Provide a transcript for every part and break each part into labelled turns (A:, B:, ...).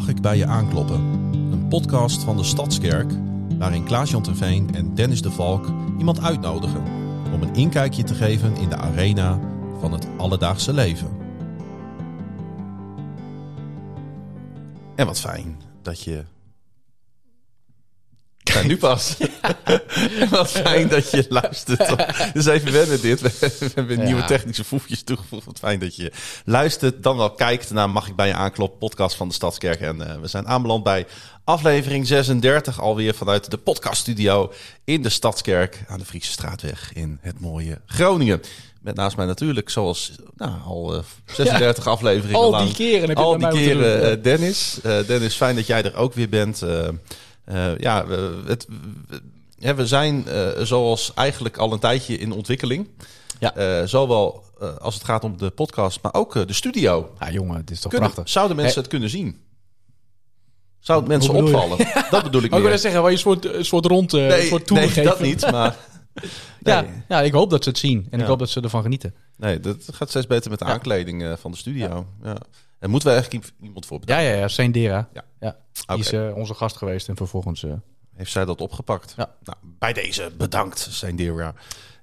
A: Mag ik bij je aankloppen? Een podcast van de Stadskerk waarin Klaas-Jan Terveen en Dennis de Valk iemand uitnodigen om een inkijkje te geven in de arena van het alledaagse leven. En wat fijn dat je. Ja, nu pas. wat fijn dat je luistert. Dus even wennen dit. We hebben
B: Ja.
A: nieuwe technische voefjes toegevoegd. Wat fijn dat je luistert. Dan wel kijkt naar Mag ik bij je aankloppen podcast van de Stadskerk. En eh, we zijn aanbeland bij aflevering 36. Alweer vanuit de podcaststudio in de Stadskerk aan de Friese Straatweg in het mooie Groningen. Met naast mij natuurlijk, zoals nou, al eh, 36 afleveringen
B: Al
A: lang.
B: die keren heb je
A: Al die keren, eh, Dennis. Eh, Dennis, fijn dat jij er ook weer bent. Eh, eh, ja, we, het, we, ja, we zijn eh, zoals eigenlijk al een tijdje in ontwikkeling.
B: Ja.
A: Eh, zowel eh, als het gaat om de podcast, maar ook de studio.
B: Ja, jongen, het is toch
A: Kunnen,
B: prachtig.
A: zouden mensen het kunnen zien? Zou het mensen
B: je?
A: opvallen? Dat bedoel ik
B: Maar ik wil zeggen, waar je een soort, een soort rond, eh, soort tour
A: nee
B: geven.
A: dat niet, maar...
B: Ja,
A: Nee.
B: ja, ik hoop dat ze het zien. En
A: Ja.
B: ik hoop dat ze ervan genieten.
A: Nee, dat gaat steeds beter met de
B: Ja.
A: aankleding eh, van de studio. Ja. En moeten we eigenlijk iemand voor
B: Ja,
A: bedanken?
B: ja, ja. Saint Dera.
A: Ja.
B: ja. Die is eh, onze gast geweest en vervolgens... eh,
A: Heeft zij dat opgepakt?
B: Ja.
A: Nou, bij deze bedankt, zijn Dera.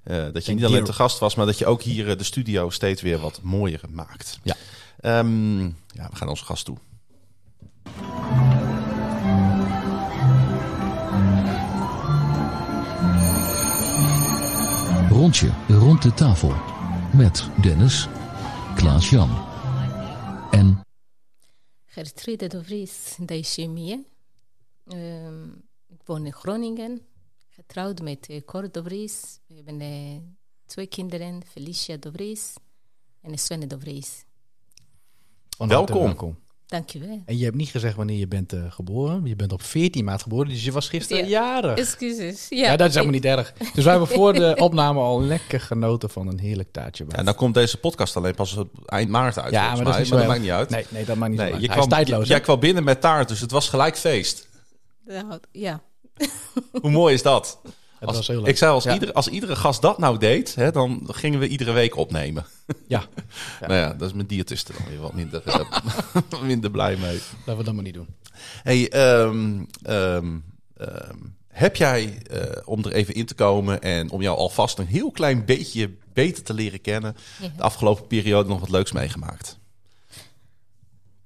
A: Eh, dat je niet alleen te gast was, maar dat je ook hier de studio steeds weer wat mooier maakt.
B: Ja.
A: Ehm, ja, we gaan onze gast toe.
C: Rondje rond de tafel. Met Dennis, Klaas-Jan en
D: Gertrude de Vries, de chemie. Ehm, ik woon in Groningen. Getrouwd met eh, Cor de Vries. We hebben eh, twee kinderen, Felicia de Vries en Svenne de Vries.
B: harte
A: Welkom.
D: Dank je wel.
B: En je hebt niet gezegd wanneer je bent eh, geboren. Je bent op 14 maart geboren, dus je was gisteren
D: Ja.
B: jarig.
D: Excuses. Ja,
B: Ja, dat is helemaal niet erg. Dus wij hebben voor de opname al lekker genoten van een heerlijk taartje.
A: Ja, dan komt deze podcast alleen pas op eind maart uit.
B: Ja,
A: volgens
B: maar dat
A: maar maakt niet uit.
B: Nee, nee, dat maakt niet
A: Nee,
B: uit.
A: je
B: Hij
A: kwam,
B: is tijdloos,
A: jij kwam binnen met taart, dus het was gelijk feest.
D: Ja.
A: Hoe mooi is dat?
B: Het
A: Als-
B: was heel leuk.
A: ik zei, als,
B: Ja.
A: iedere, als iedere gast dat nou deed, hè, dan gingen we iedere week opnemen.
B: Ja,
A: Nou ja, dat is mijn diëtiste dan weer wat minder, eh, minder blij mee.
B: laten we dat maar niet doen.
A: Hey, ehm, ehm, ehm, heb jij, eh, om er even in te komen en om jou alvast een heel klein beetje beter te leren kennen,
D: Ja.
A: de afgelopen periode nog wat leuks meegemaakt?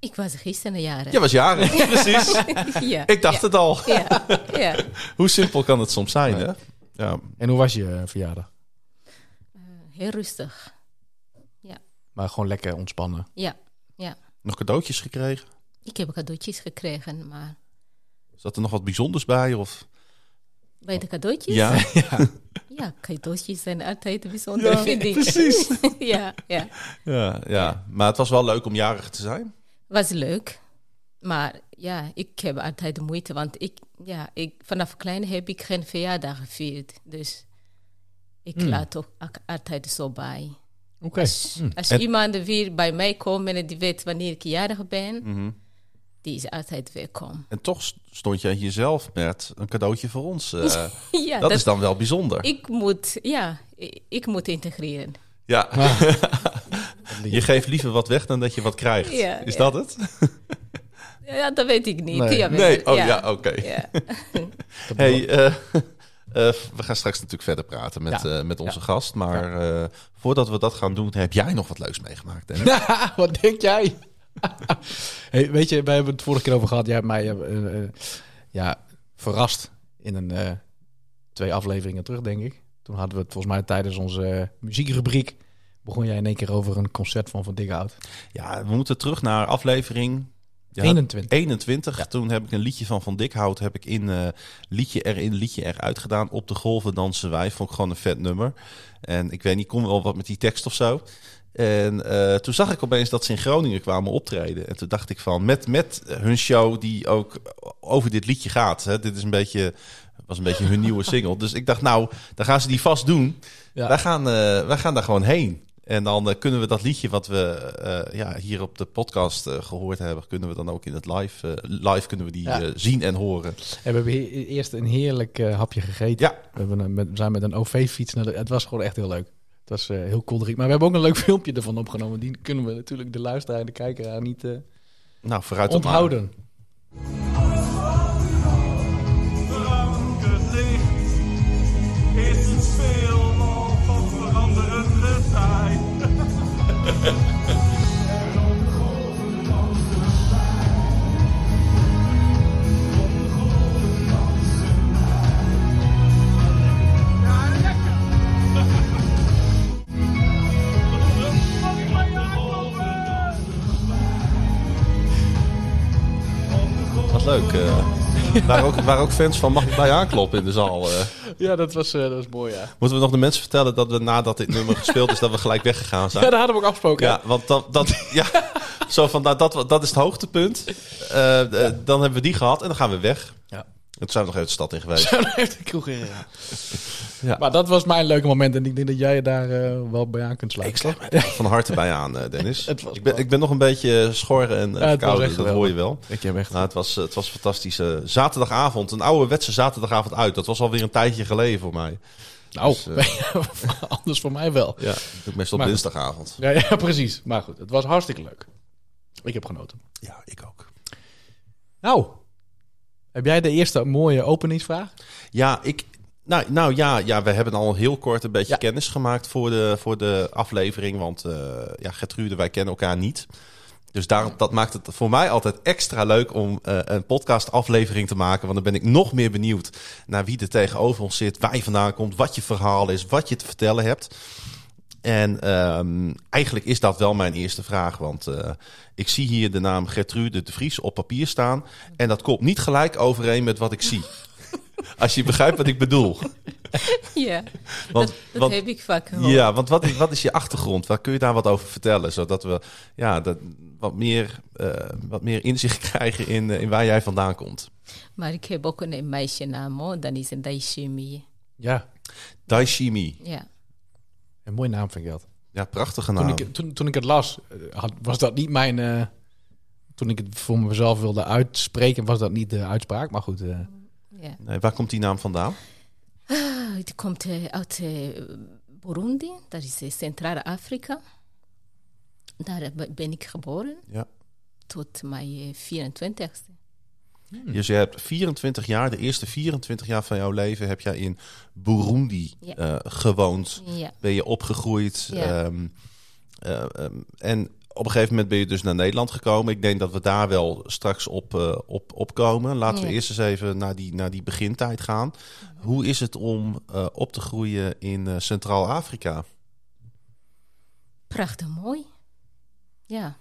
D: Ik was gisteren jaren.
A: Jij was jarig, precies.
D: ja.
A: Ik dacht het al.
D: Ja, ja.
A: Hoe simpel kan het soms zijn, hè? Ja.
B: En hoe was je eh, verjaardag?
D: Heel rustig.
B: Maar gewoon lekker ontspannen.
D: Ja, ja.
A: Nog cadeautjes gekregen?
D: Ik heb cadeautjes gekregen, maar
A: Zat er nog wat bijzonders bij? Of?
D: bij de cadeautjes?
A: Ja,
D: Ja, cadeautjes zijn altijd bijzonder, vind ik.
A: precies.
D: ja, ja.
A: Ja, ja, maar het was wel leuk om jarig te zijn.
D: Was leuk. Maar ja, ik heb altijd moeite, want ik, ja, ik, vanaf klein heb ik geen verjaardag gevierd. Dus ik
A: Hmm.
D: laat ook altijd zo bij.
B: Oké.
D: Als, als
A: En-
D: iemand weer bij mij komt en die weet wanneer ik jarig ben,
A: Mhm.
D: die is altijd welkom.
A: En toch st- stond jij hier zelf met een cadeautje voor ons. eh,
D: ja,
A: dat,
D: dat,
A: is dan wel bijzonder.
D: ik moet, ja, ik, ik moet integreren.
A: Ja, je geeft liever wat weg dan dat je wat krijgt.
D: Ja,
A: is
D: ja.
A: dat het?
D: Ja, dat weet ik niet.
B: Nee.
D: Ja,
A: Nee, oh ja,
D: ja.
A: oké.
D: Ja.
A: Hey, eh, eh, we gaan straks natuurlijk verder praten met,
B: Ja.
A: eh, met onze
B: Ja.
A: gast. Maar eh, voordat we dat gaan doen, heb jij nog wat leuks meegemaakt. Hè?
B: Wat denk jij? hey, weet je, wij hebben het vorige keer over gehad. Jij hebt mij eh, eh, ja, verrast in een eh, twee afleveringen terug, denk ik. Toen hadden we het volgens mij tijdens onze muziekrubriek. Begon jij in één keer over een concert van Van Dikhout.
A: Ja, we moeten terug naar aflevering ja,
B: 21.
A: 21. Toen heb ik een liedje van Van Dikhout heb ik in eh, liedje erin, liedje eruit gedaan. Op de golven dansen wij. Vond ik gewoon een vet nummer. En ik weet niet, kon wel wat met die tekst of zo. En eh, toen zag ik opeens dat ze in Groningen kwamen optreden. En toen dacht ik van, met, met hun show die ook over dit liedje gaat. Hè, dit is een beetje, was een beetje hun nieuwe single. Dus ik dacht, nou, dan gaan ze die vast doen.
B: Ja.
A: Wij, gaan, eh, wij gaan daar gewoon heen. En dan eh, kunnen we dat liedje wat we eh, ja, hier op de podcast eh, gehoord hebben, kunnen we dan ook in het live, live kunnen we die
B: Ja.
A: zien en horen.
B: En we hebben he- eerst een heerlijk hapje gegeten.
A: Ja,
B: We, hebben een, met, we zijn met een OV-fiets naar de... Het was gewoon echt heel leuk. Het was heel kolderiek. Maar we hebben ook een leuk filmpje ervan opgenomen. Die kunnen we natuurlijk de luisteraar en de kijker niet
A: nou vooruit op leuk. eh waren, ook, waren ook fans van Mag ik bij je aankloppen in de zaal. eh.
B: Ja, dat was, eh, dat was mooi, ja.
A: Moeten we nog de mensen vertellen dat we nadat dit nummer gespeeld is, dat we gelijk weggegaan zijn?
B: Ja, daar hadden we ook afgesproken.
A: Ja, want dat, dat, ja, zo van, nou, dat, dat is het hoogtepunt. Eh, Dan hebben we die gehad en dan gaan we weg.
B: Ja.
A: Toen zijn nog even de stad in geweest.
B: De kroeg in gegaan.
A: Ja.
B: Maar dat was mijn leuke moment en ik denk dat jij je daar eh, wel bij aan kunt sluiten.
A: Ik sluit van harte bij aan, eh, Dennis.
B: Het
A: ik, ben, ik ben nog een beetje schor en uh,
B: het echt
A: dat hoor je wel.
B: Ik heb echt...
A: Nou, het, was, het was een fantastische zaterdagavond. Een ouderwetse zaterdagavond uit. Dat was alweer een tijdje geleden voor mij.
B: nou,
A: dus,
B: anders voor mij wel.
A: Ja, ik meestal op dinsdagavond.
B: Ja, ja, precies. Maar goed, het was hartstikke leuk. Ik heb genoten.
A: Ja, ik ook.
B: Nou, heb jij de eerste mooie openingsvraag?
A: Ja, ik, nou, nou ja, ja, we hebben al heel kort een beetje
B: Ja.
A: kennis gemaakt voor de, voor de aflevering. Want eh ja, Gertrude, wij kennen elkaar niet. Dus daar, dat maakt het voor mij altijd extra leuk om eh, een podcastaflevering te maken. Want dan ben ik nog meer benieuwd naar wie er tegenover ons zit, waar je vandaan komt, wat je verhaal is, wat je te vertellen hebt. En ehm, eigenlijk is dat wel mijn eerste vraag. Want eh, ik zie hier de naam Gertrude de Vries op papier staan. En dat komt niet gelijk overeen met wat ik zie. Als je begrijpt wat ik bedoel.
D: Ja,
A: Want,
D: dat, dat
A: want,
D: heb ik vaak gehoord.
A: ja, want wat is, wat is je achtergrond? Waar kun je daar wat over vertellen? Zodat we ja, dat, wat, meer, eh, wat meer inzicht krijgen in, eh, in waar jij vandaan komt.
D: Maar ik heb ook een meisjenaam, hoor. dan is het Daishimi.
B: Ja,
A: Daishimi.
D: Ja.
B: Een mooie naam vind ik dat.
A: Ja, prachtige naam.
B: Toen ik, toen, toen ik het las, eh, had, was dat niet mijn... Eh, toen ik het voor mezelf wilde uitspreken, was dat niet de uitspraak. Maar goed. Eh.
D: Ja.
A: Nee, waar komt die naam vandaan?
D: Ah, het komt uit Burundi. Dat is Centraal-Afrika. Daar ben ik geboren.
A: Ja.
D: Tot mijn 24ste. Hmm.
A: Dus je hebt 24 jaar, de eerste 24 jaar van jouw leven heb jij in Burundi eh, gewoond. Ben je opgegroeid. Ehm, eh, ehm, en op een gegeven moment ben je dus naar Nederland gekomen. Ik denk dat we daar wel straks op, eh, op, op komen. Laten we eerst eens even naar die, naar die begintijd gaan. Hoe is het om op te groeien in Centraal-Afrika?
D: Prachtig mooi. Ja.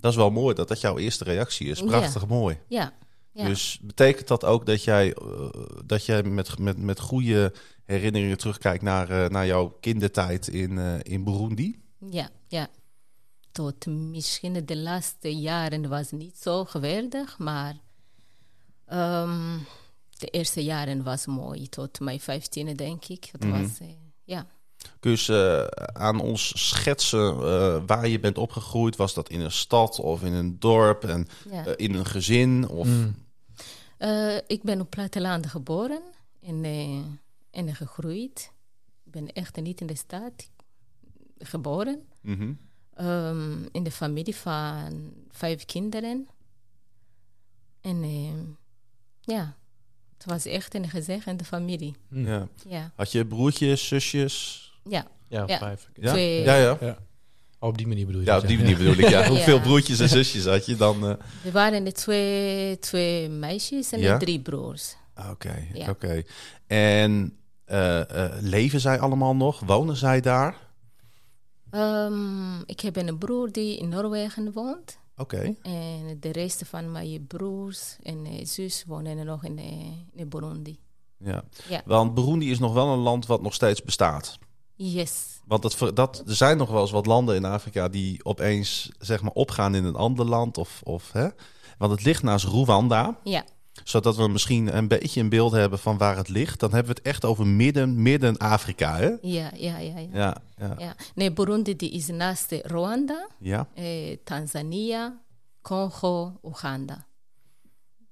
A: Dat is wel mooi dat dat jouw eerste reactie is. Prachtig mooi.
D: Ja ja.
A: Dus betekent dat ook dat jij, eh, dat jij met, met, met goede herinneringen terugkijkt naar, eh, naar jouw kindertijd in, eh, in Burundi?
D: Ja, ja. Tot misschien de laatste jaren was het niet zo geweldig, maar ehm, de eerste jaren was mooi. Tot mijn vijftiende, denk ik. Het
A: Mhm.
D: was, ja.
A: Kun je eh, aan ons schetsen eh, waar je bent opgegroeid? Was dat in een stad of in een dorp en
D: ja.
A: eh, in een gezin? Of...
D: Eh, ik ben op platteland geboren en, en gegroeid. Ik ben echt niet in de stad geboren.
A: Mhm.
D: Ehm, in de familie van vijf kinderen. En eh, ja, het was echt een gezegende familie.
A: ja.
D: Ja,
A: Had je broertjes, zusjes?
D: Ja.
B: ja,
D: Ja.
B: vijf.
A: Ja,
D: Twee-
A: ja. ja.
B: Ja. Oh, op die manier bedoel je
A: Ja,
B: dat,
A: op die manier bedoel ik. Ja.
D: Ja.
A: Hoeveel broertjes en zusjes had je dan? eh?
D: We waren de twee, twee meisjes en
A: Ja?
D: drie broers.
A: Oké,
D: Ja.
A: oké. En eh, eh, leven zij allemaal nog? Wonen zij daar?
D: Ehm, ik heb een broer die in Noorwegen woont.
A: Oké.
D: En de rest van mijn broers en eh, zus wonen nog in, eh, in Burundi.
A: Ja.
D: Ja.
A: Want Burundi is nog wel een land wat nog steeds bestaat.
D: Yes.
A: Want dat, dat, er zijn nog wel eens wat landen in Afrika die opeens zeg maar, opgaan in een ander land. Of, of, hè? Want het ligt naast Rwanda.
D: Ja,
A: Zodat we misschien een beetje een beeld hebben van waar het ligt. Dan hebben we het echt over midden, midden-Afrika. Hè?
D: ja, ja, ja. ja.
A: Ja, ja,
D: ja. Nee, Burundi die is naast Rwanda,
A: ja.
D: eh, Tanzania, Congo, Oeganda.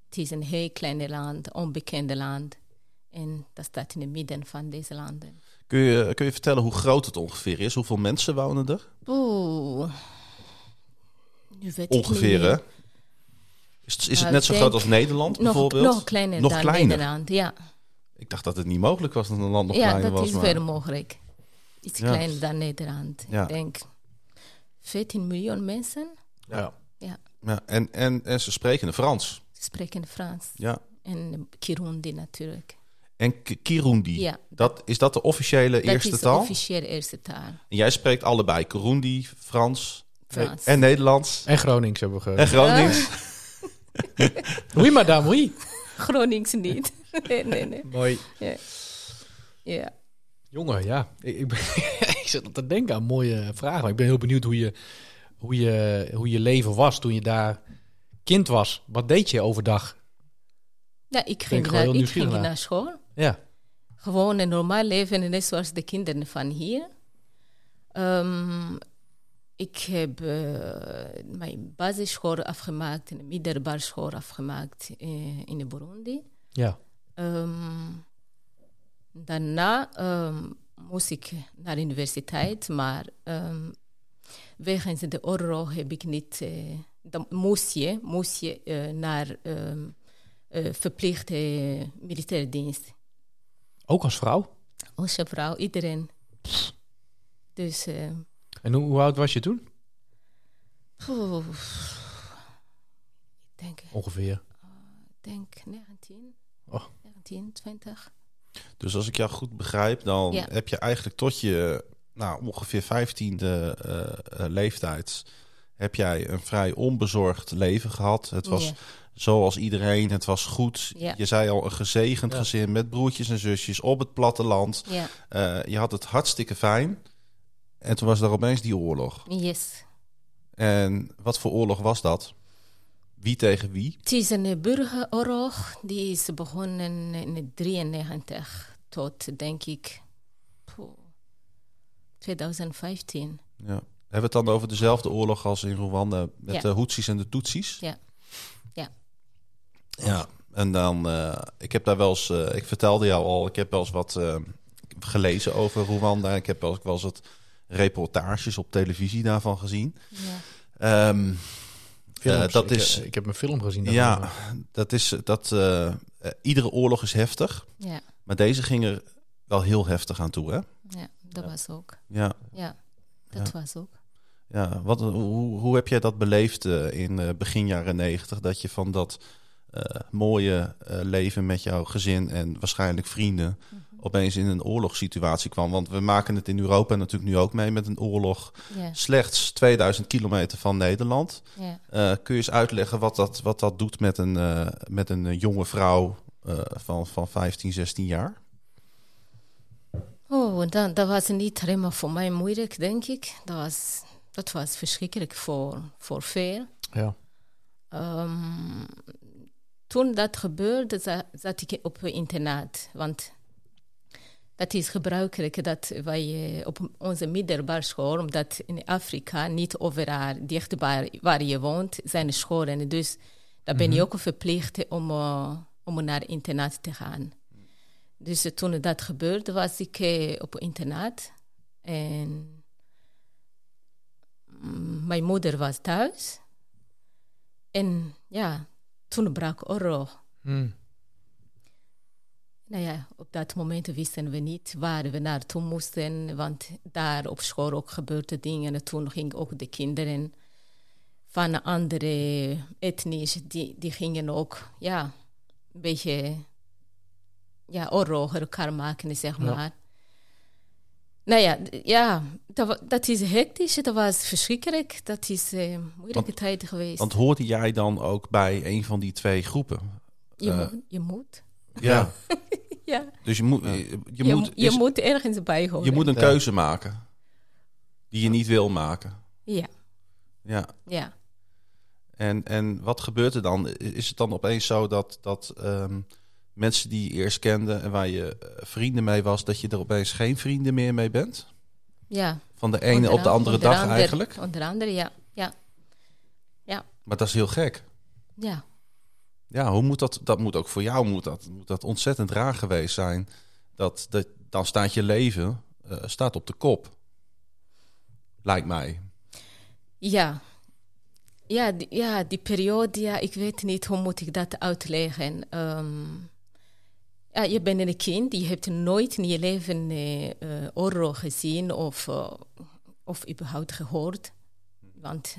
D: Het is een heel klein land, onbekende land. En dat staat in het midden van deze landen.
A: Kun, je, kun je vertellen hoe groot het ongeveer is? Hoeveel mensen wonen er?
D: Oeh. Nu weet ik
A: Ongeveer, hè? Is, het- is het
D: Nou,
A: net zo groot als Nederland bijvoorbeeld?
D: nog kleiner
A: Nog
D: dan
A: kleiner?
D: Nederland, ja.
A: Ik dacht dat het niet mogelijk was dat een land nog
D: ja,
A: kleiner
D: dat
A: was.
D: is
A: maar-
D: wel mogelijk. Iets
A: Ja.
D: kleiner dan Nederland.
A: Ja.
D: Ik denk 14 miljoen mensen
B: Ja.
A: Ja, en, en, en ze spreken Frans.
D: spreken Frans.
A: Ja.
D: En Kirundi natuurlijk.
A: En K- Kirundi,
D: Ja.
A: dat, is dat de officiële
D: Dat
A: eerste
D: is de
A: taal?
D: officiële eerste taal.
A: En jij spreekt allebei Kirundi, Frans
D: Frans.
A: en Nederlands
B: En Gronings hebben we ge...
A: en Gronings.
B: Oui, madame, oui.
D: Gronings niet. nee, nee, nee.
B: Mooi.
D: Ja.
B: Jongen, ja. Ik, ik, ben, ik zit aan te denken aan mooie vragen. Maar ik ben heel benieuwd hoe je, hoe, je, hoe je leven was toen je daar kind was. Wat deed je overdag?
D: Ja, ik
B: ik
D: ging, naar, ik ging
B: naar
D: school.
B: Ja.
D: Gewoon een normaal leven, net zoals de kinderen van hier. Ehm, ik heb eh, mijn basisschool afgemaakt en de middelbare school afgemaakt eh, in Burundi.
B: Ja.
D: Ehm, daarna ehm, moest ik naar de universiteit, maar um, wegens de oorlog heb ik niet. Uh, dan moest je, moest je uh, naar uh, verplichte militaire dienst.
B: Ook als vrouw?
D: Als vrouw, iedereen. Dus. eh,
B: en hoe, hoe, oud was je toen?
D: Ik denk.
B: Ongeveer.
D: Ik denk 19.
B: Oh.
D: 19, 20.
A: Dus als ik jou goed begrijp, dan
D: Ja.
A: heb je eigenlijk tot je nou, ongeveer 15e uh, leeftijd heb jij een vrij onbezorgd leven gehad. Het was
D: Ja.
A: Zoals iedereen, het was goed.
D: Ja.
A: Je zei al een gezegend
B: Ja.
A: gezin met broertjes en zusjes op het platteland.
D: Ja,
A: Eh, je had het hartstikke fijn. En toen was er opeens die oorlog.
D: yes.
A: En wat voor oorlog was dat? Wie tegen wie?
D: Het is een burgeroorlog. Die is begonnen in 93 tot, denk ik, poeh, 2015.
A: Ja. Hebben we het dan over dezelfde oorlog als in Rwanda met de Houthis en de Tutsis?
D: Ja. Ja,
A: en dan, eh, ik heb daar wel eens, eh, ik vertelde jou al, ik heb wel eens wat eh, gelezen over Rwanda. Ik heb wel eens, wel eens wat reportages op televisie daarvan gezien.
D: Ja.
A: Ehm,
B: Films.
A: Eh, dat
B: ik,
A: is-
B: ik heb een film gezien.
A: ja, dat is dat. iedere oorlog is heftig,
D: ja,
A: maar deze ging er wel heel heftig aan toe, hè?
D: ja, dat was ook.
A: Ja,
D: Ja, dat was ook.
A: ja. Wat, hoe, hoe heb jij dat beleefd in eh, begin jaren negentig? Dat je van dat mooie eh, leven met jouw gezin en waarschijnlijk vrienden opeens in een oorlogssituatie kwam. Want we maken het in Europa natuurlijk nu ook mee met een oorlog. Slechts 2000 kilometer van Nederland. Eh, kun je eens uitleggen wat dat, wat dat doet met een, eh, met een eh, jonge vrouw eh, van, van 15, 16 jaar?
D: Oh, dan, dat was niet helemaal voor mij moeilijk, denk ik. Dat was, dat was verschrikkelijk voor, voor veel.
B: ja.
D: Ehm, toen dat gebeurde, za- zat ik op een internaat. Want dat is gebruikelijk dat wij eh, op onze middelbare school, omdat in Afrika niet overal dichtbij waar je woont zijn scholen. Dus dan ben je ook verplicht om, eh, om naar internaat te gaan. Dus eh, toen dat gebeurde, was ik op internaat. En mm, mijn moeder was thuis. En ja, toen brak oorlog.
B: Hm.
D: Nou ja, op dat moment wisten we niet waar we naartoe moesten, want daar op school ook gebeurden dingen. En toen gingen ook de kinderen van andere etnisch, die, die gingen ook, ja, een beetje, ja, oorlog elkaar maken, zeg
B: Ja.
D: Nou ja, ja dat, dat is hectisch, dat was verschrikkelijk. Dat is een moeilijke
A: Want-
D: tijd geweest.
A: Want hoorde jij dan ook bij een van die twee groepen?
D: je,
A: eh,
D: moet, je moet,
A: Ja.
D: ja,
A: Dus je moet, je, je
D: je,
A: moet,
D: je
A: is-
D: moet ergens bij horen.
A: je moet een
B: Ja.
A: keuze maken die je niet wil maken.
D: Ja,
A: Ja.
D: ja.
A: En, en wat gebeurt er dan? Is het dan opeens zo dat, dat ehm, mensen die je eerst kende en waar je eh, vrienden mee was, dat je er opeens geen vrienden meer mee bent?
D: Ja.
A: Van de ene op de
D: an-
A: andere dag eigenlijk?
D: Onder andere, ja. Ja.
A: Maar dat is heel gek.
D: Ja.
A: Ja, hoe moet dat? Dat moet ook voor jou moet dat, moet dat ontzettend raar geweest zijn. Dat, dat dan staat je leven eh, staat op de kop. Lijkt mij.
D: Ja. Ja, die, ja, die periode, ja, ik weet niet hoe moet ik dat uitleggen. Ehm, ja, je bent een kind, je hebt nooit in je leven eh, oorlog gezien of, eh, of überhaupt gehoord. Want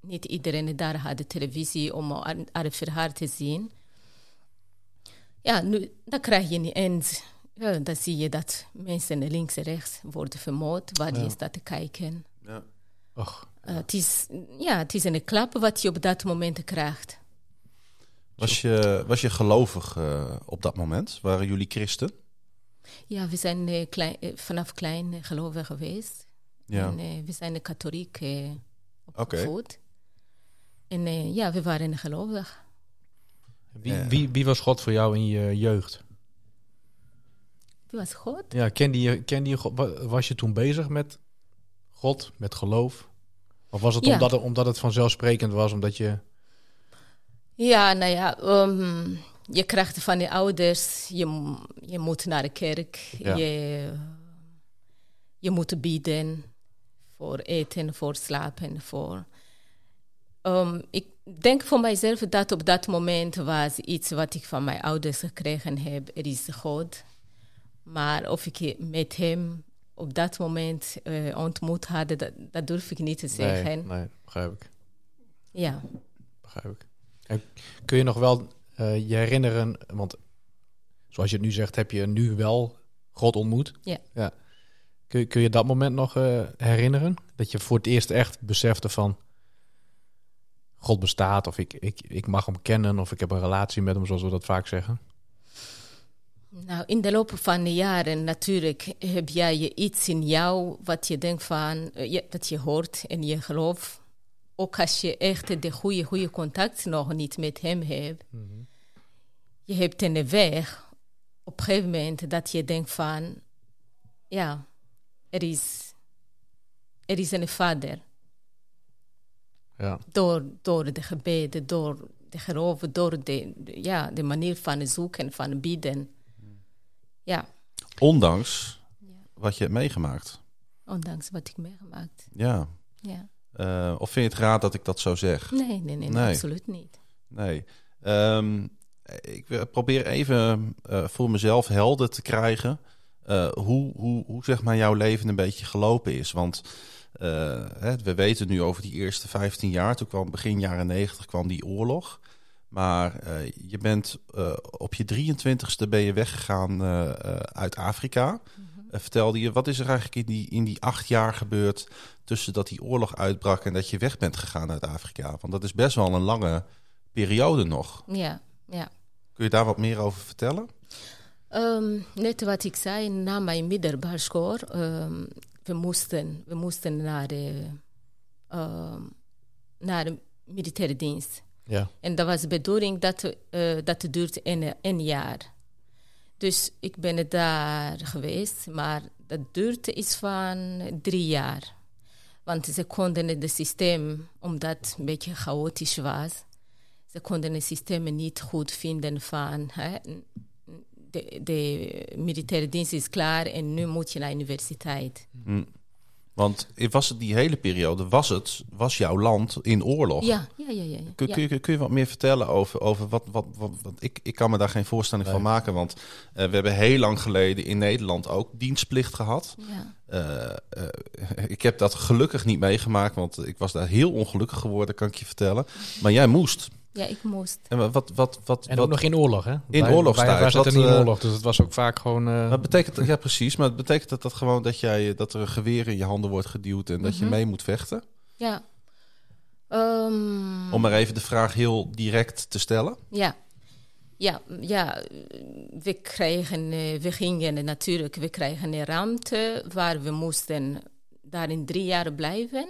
D: niet iedereen daar had de televisie om haar, haar verhaal te zien. Ja, nu, dan krijg je niet eens... Ja, dan zie je dat mensen links en rechts worden vermoord. Waar
B: Ja.
D: je staat te kijken.
A: Ja.
B: Och.
D: Uh, het, is, ja, het is een klap wat je op dat moment krijgt.
A: Was je, was je gelovig eh, op dat moment? Waren jullie christen?
D: Ja, we zijn eh, klein, eh, vanaf klein gelovig geweest.
A: Ja.
D: En we zijn katholiek
A: Oké.
D: opgevoed. En eh, ja, we waren gelovig.
B: Wie, wie, wie was God voor jou in je jeugd?
D: Wie was God?
B: Ja, kende je, kende je God? Was je toen bezig met God, met geloof? Of was het
D: Ja.
B: omdat, het omdat het vanzelfsprekend was, omdat je...
D: Ja, nou ja, ehm, je krijgt van je ouders, je, je moet naar de kerk,
B: Ja.
D: je, je moet bieden voor eten, voor slapen, voor... Ehm, ik denk voor mijzelf dat op dat moment was iets wat ik van mijn ouders gekregen heb, er is God. Maar of ik met hem op dat moment eh, ontmoet had, dat, dat durf ik niet te zeggen.
B: Nee, nee, begrijp ik.
D: Ja.
B: begrijp ik. En kun je nog wel eh, je herinneren, want zoals je het nu zegt, heb je nu wel God ontmoet.
D: Ja.
B: ja. Kun, je- kun je dat moment nog eh, herinneren? Dat je voor het eerst echt besefte van God bestaat, of ik, ik, ik mag hem kennen, of ik heb een relatie met hem, zoals we dat vaak zeggen.
D: Nou, in de loop van de jaren natuurlijk heb jij je iets in jou wat je denkt van, eh, je, dat je hoort en je gelooft. Ook als je echt de goede, goede contact nog niet met hem hebt. Je hebt een weg op een gegeven moment dat je denkt van, ja, er is, er is een vader.
B: Ja,
D: Door, door de gebeden, door de geloof, door de, ja, de manier van zoeken, van bieden. Ja.
A: Ondanks wat je hebt meegemaakt.
D: Ondanks wat ik meegemaakt.
A: Ja.
D: Ja.
A: Eh, of vind je het raar dat ik dat zo zeg?
D: Nee, nee, nee, nee,
A: Nee.
D: absoluut niet.
A: Nee. Ehm, ik wil- probeer even eh, voor mezelf helder te krijgen eh, hoe, hoe, hoe zeg maar jouw leven een beetje gelopen is. Want eh, hè, we weten nu over die eerste 15 jaar. Toen kwam begin jaren 90 kwam die oorlog. Maar eh, je bent eh, op je 23ste ben je weggegaan eh, eh, uit Afrika. Eh, vertelde je, wat is er eigenlijk in die, in die acht jaar gebeurd tussen dat die oorlog uitbrak en dat je weg bent gegaan uit Afrika? Want dat is best wel een lange periode nog.
D: Ja, ja.
A: Kun je daar wat meer over vertellen?
D: Ehm, net wat ik zei, na mijn middelbare school, ehm, we, moesten, we moesten naar de, ehm, naar de militaire dienst.
B: ja,
D: En dat was de bedoeling dat, eh dat duurt een, een jaar. Dus ik ben daar geweest, maar dat duurde iets van drie jaar. Want ze konden het systeem, omdat het een beetje chaotisch was, ze konden het systeem niet goed vinden van hè, de, de militaire dienst is klaar en nu moet je naar de universiteit.
A: Want was het die hele periode, was het, was jouw land in oorlog?
D: Ja, ja, ja. ja, ja.
A: Kun, kun, je, kun je wat meer vertellen over, over wat, wat, wat, wat- ik, ik kan me daar geen voorstelling van maken, want eh, we hebben heel lang geleden in Nederland ook dienstplicht gehad.
D: ja.
A: Eh, eh, ik heb dat gelukkig niet meegemaakt, want ik was daar heel ongelukkig geworden, kan ik je vertellen. Maar jij moest.
D: Ja, ik moest.
A: En wat, wat, wat, wat,
B: en
A: wat,
B: ook nog in oorlog, hè?
A: In
B: wij zaten
A: Wat,
B: niet in
A: eh,
B: oorlog, dus het was ook vaak gewoon... eh,
A: wat betekent dat? Ja, precies. Maar betekent dat, dat gewoon dat, jij, dat er een geweer in je handen wordt geduwd en dat je mee moet vechten?
D: Ja. Ehm,
A: Om maar even de vraag heel direct te stellen.
D: Ja, ja, ja. We kregen, eh, we gingen natuurlijk, we kregen een ruimte waar we moesten daarin drie jaar blijven.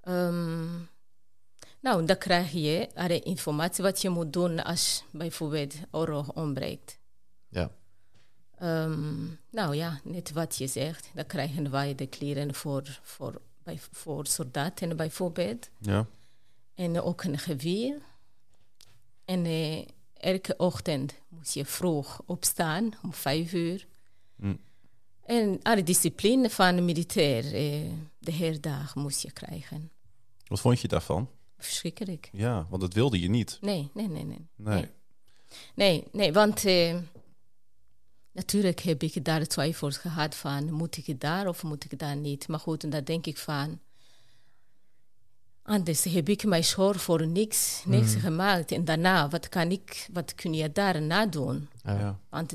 D: Ehm, nou, dan krijg je alle informatie wat je moet doen als bijvoorbeeld oorlog ontbreekt.
B: ja.
D: Ehm, nou ja, net wat je zegt, dan krijgen wij de kleren voor, voor, bij, voor soldaten bijvoorbeeld.
A: Ja.
D: En ook een geweer. En eh, elke ochtend moest je vroeg opstaan, om vijf uur.
A: Mm.
D: En alle discipline van de militair, eh, de hele dag moest je krijgen.
A: Wat vond je daarvan?
D: Verschrikkelijk.
A: Ja, want dat wilde je niet.
D: Nee, nee, nee, nee.
A: Nee.
D: Nee, nee, want eh, natuurlijk heb ik daar twijfels gehad van, moet ik daar of moet ik daar niet? Maar goed, en daar denk ik van, anders heb ik mijn school voor niks, niks gemaakt. En daarna, wat kan ik, wat kun je daarna doen?
B: Ja.
A: Ja.
D: Want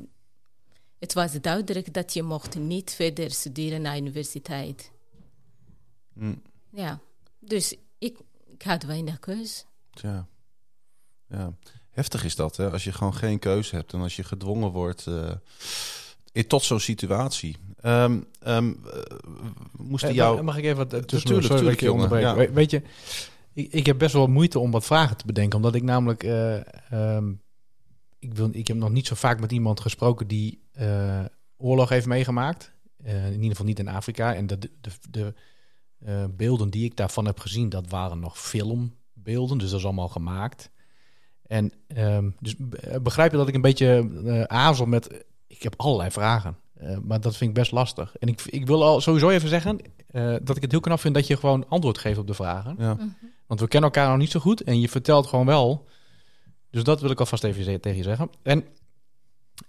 D: het was duidelijk dat je mocht niet verder studeren naar universiteit.
A: Mm.
D: Ja, dus ik, ik had weinig keus.
A: Tja. Ja. Heftig is dat, hè? Als je gewoon geen keuze hebt en als je gedwongen wordt eh, in, tot zo'n situatie. Ehm ehm, eh, moesten
B: Eh,
A: jou...
B: mag- Mag ik even wat eh, tussendoor?
A: Tuurlijk,
B: Sorry dat ik je
A: tuurlijk, jongen,
B: onderbreek. We- Weet je, ik, ik heb best wel moeite om wat vragen te bedenken. Omdat ik namelijk... eh, ehm, ik, wil, ik heb nog niet zo vaak met iemand gesproken die eh, oorlog heeft meegemaakt. Eh, in ieder geval niet in Afrika. En de, de, de, eh, beelden die ik daarvan heb gezien, dat waren nog filmbeelden. Dus dat is allemaal gemaakt. En ehm, dus be- begrijp je dat ik een beetje eh, aarzel met... Ik heb allerlei vragen. Eh, maar dat vind ik best lastig. En ik, ik wil al sowieso even zeggen eh, dat ik het heel knap vind dat je gewoon antwoord geeft op de vragen.
A: Ja.
B: Want we kennen elkaar nog niet zo goed en je vertelt gewoon wel. Dus dat wil ik alvast even tegen je zeggen. En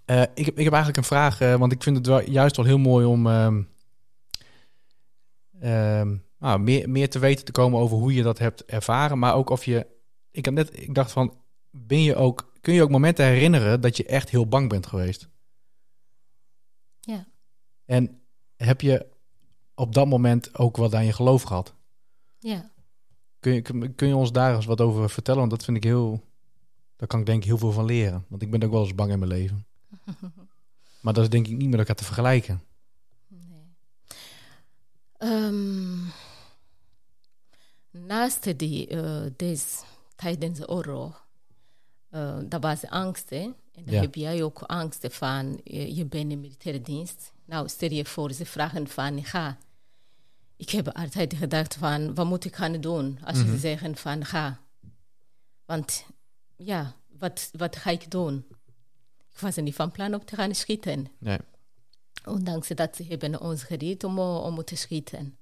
B: eh, ik, heb, ik heb eigenlijk een vraag, eh, want ik vind het wel, juist wel heel mooi om ehm, nou, meer, meer te weten te komen over hoe je dat hebt ervaren. Maar ook of je. Ik, had net, ik dacht van, ben je ook, kun je ook momenten herinneren dat je echt heel bang bent geweest?
D: Ja.
B: En heb je op dat moment ook wat aan je geloof gehad?
D: Ja.
B: Kun je, kun kun je ons daar eens wat over vertellen? Want dat vind ik heel. Daar kan ik denk ik heel veel van leren. Want ik ben ook wel eens bang in mijn leven. Maar dat is denk ik niet met elkaar te vergelijken.
D: Ehm, naast die, eh deze, tijdens de oorlog, eh dat was angst. Hè? En dan
B: Ja.
D: heb jij ook angst van, eh, je bent in militaire dienst. Nou, stel je voor, ze vragen van, ga. Ik heb altijd gedacht van, wat moet ik gaan doen als ze zeggen van, ga. Want, ja, wat, wat ga ik doen? Ik was niet van plan om te gaan schieten.
B: Nee.
D: Ondanks dat ze hebben ons geriet om, eh, om te schieten.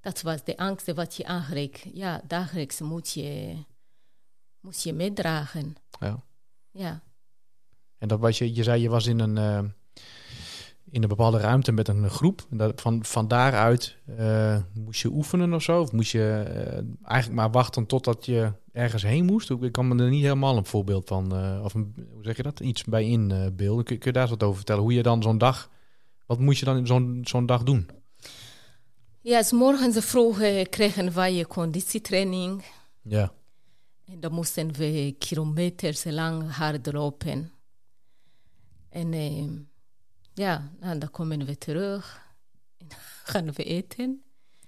D: Dat was de angst wat je aangereikt. Ja, dagelijks moet je, moet je meedragen.
B: Ja.
D: Ja,
B: En dat was je, je zei je was in een, eh, in een bepaalde ruimte met een groep. Dat, van, van daaruit eh, moest je oefenen of zo? Of moest je eigenlijk maar wachten totdat je ergens heen moest? Ik kan me er niet helemaal een voorbeeld van, of een, hoe zeg je dat? Iets bij inbeelden. kun, kun je daar eens wat over vertellen? Hoe je dan zo'n dag, wat moest je dan in zo'n zo'n dag doen?
D: ja s morgens vroeg eh, kregen wij conditietraining.
B: Ja.
D: En dan moesten we kilometers lang hardlopen. En eh, ja, nou, dan komen we terug. En gaan we eten.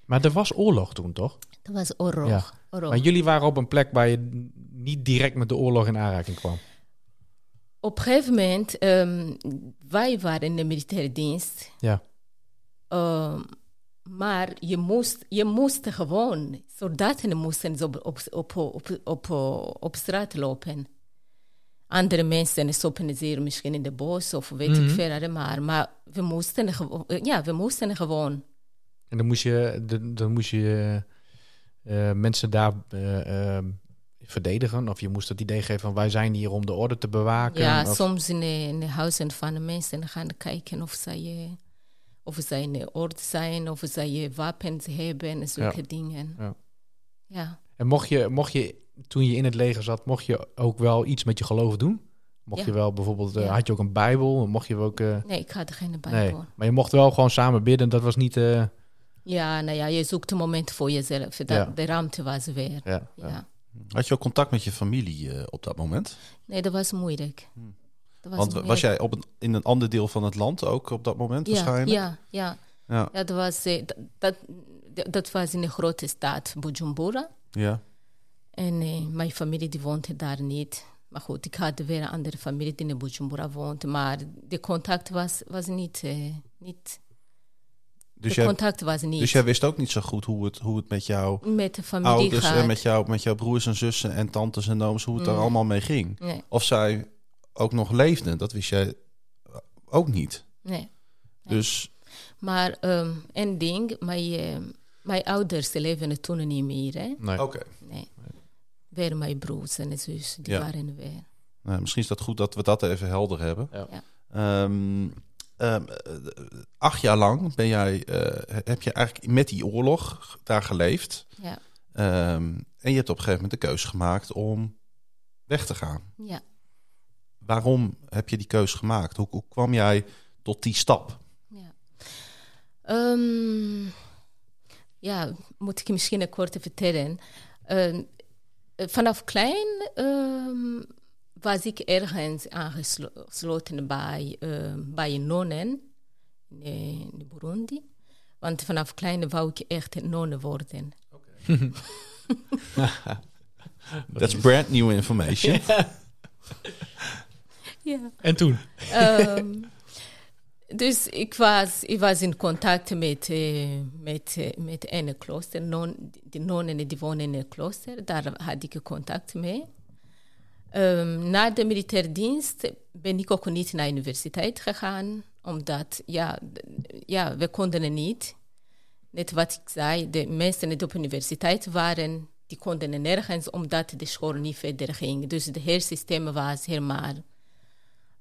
B: Maar er was oorlog toen, toch?
D: Dat was oorlog.
B: Ja.
D: oorlog.
B: Maar jullie waren op een plek waar je niet direct met de oorlog in aanraking kwam.
D: Op een gegeven moment, ehm, wij waren in de militaire dienst.
B: Ja.
D: Ehm, maar je moest, je moest gewoon, soldaten moesten op, op, op, op, op, op straat lopen. Andere mensen stoppen zeer misschien in de bos of weet ik veel, maar, maar we moesten, ja, we moesten gewoon.
B: En dan moest je, dan, dan moest je eh, mensen daar eh, ehm, verdedigen. Of je moest het idee geven van wij zijn hier om de orde te bewaken.
D: Ja,
B: of,
D: soms in de, in de huizen van de mensen gaan kijken of zij, eh, of zij in orde zijn, of zij wapens hebben en zulke
B: Ja.
D: dingen.
B: Ja.
D: ja.
B: En mocht je, mocht je, toen je in het leger zat, mocht je ook wel iets met je geloof doen? Mocht
D: Ja.
B: je wel bijvoorbeeld, eh, had je ook een bijbel? Mocht je ook... eh,
D: Nee, ik had geen
B: nee,
D: bijbel.
B: maar je mocht wel gewoon samen bidden. Dat was niet... eh,
D: Ja, nou ja, je zoekt een moment voor jezelf. Dat,
B: Ja.
D: De ruimte was weer.
B: ja.
A: Had je ook contact met je familie eh, op dat moment?
D: Nee, dat was moeilijk. Dat was
A: Want was jij op een, in een ander deel van het land ook op dat moment
D: ja,
A: waarschijnlijk?
D: ja, ja.
A: Ja.
D: ja dat, was, eh, dat, dat, dat was in een grote stad, Bujumbura.
A: ja.
D: En eh, mijn familie die woonde daar niet. Maar goed, ik had weer een andere familie die in Bujumbura woont. Maar de contact was, was niet... niet
A: Dus,
D: de
A: jij,
D: contact was niet
A: dus jij wist ook niet zo goed hoe het, hoe het met jouw
D: met de familie
A: ouders
D: gaat.
A: en met, jou, met jouw broers en zussen en tantes en ooms, hoe het daar
D: Mm.
A: allemaal mee ging.
D: Nee,
A: Of zij ook nog leefden, dat wist jij ook niet.
D: nee.
A: Dus
D: Maar ehm één ding, mijn, eh, mijn ouders leven toen niet meer. Hè?
B: Nee.
A: oké.
D: Nee. Weer mijn broers en zus, die
A: Ja.
D: waren weer.
A: Nou, misschien is dat goed dat we dat even helder hebben.
B: Ja.
D: Ja.
A: Ehm, eh, acht jaar lang ben jij, eh, heb je eigenlijk met die oorlog daar geleefd.
D: Ja,
A: Ehm, en je hebt op een gegeven moment de keus gemaakt om weg te gaan.
D: ja.
A: Waarom heb je die keus gemaakt? Hoe, hoe kwam jij tot die stap?
D: Ja. Ehm, ja, moet ik misschien een korte vertellen. Eh, vanaf klein was ik ergens aangesloten bij, uh, bij nonnen in, in, Burundi. Want vanaf klein wou ik echt nonne worden.
A: Okay. That's brand new information.
D: ja.
B: En toen?
D: Um, dus ik was, ik was in contact met, uh, met, uh, met een klooster. Non, die nonnen die wonen in een klooster. Daar had ik contact mee. Um, na de militaire dienst ben ik ook niet naar de universiteit gegaan. Omdat, ja, ja, we konden het niet. Net wat ik zei, de mensen die op de universiteit waren, die konden nergens, omdat de school niet verder ging. Dus het hele systeem was helemaal...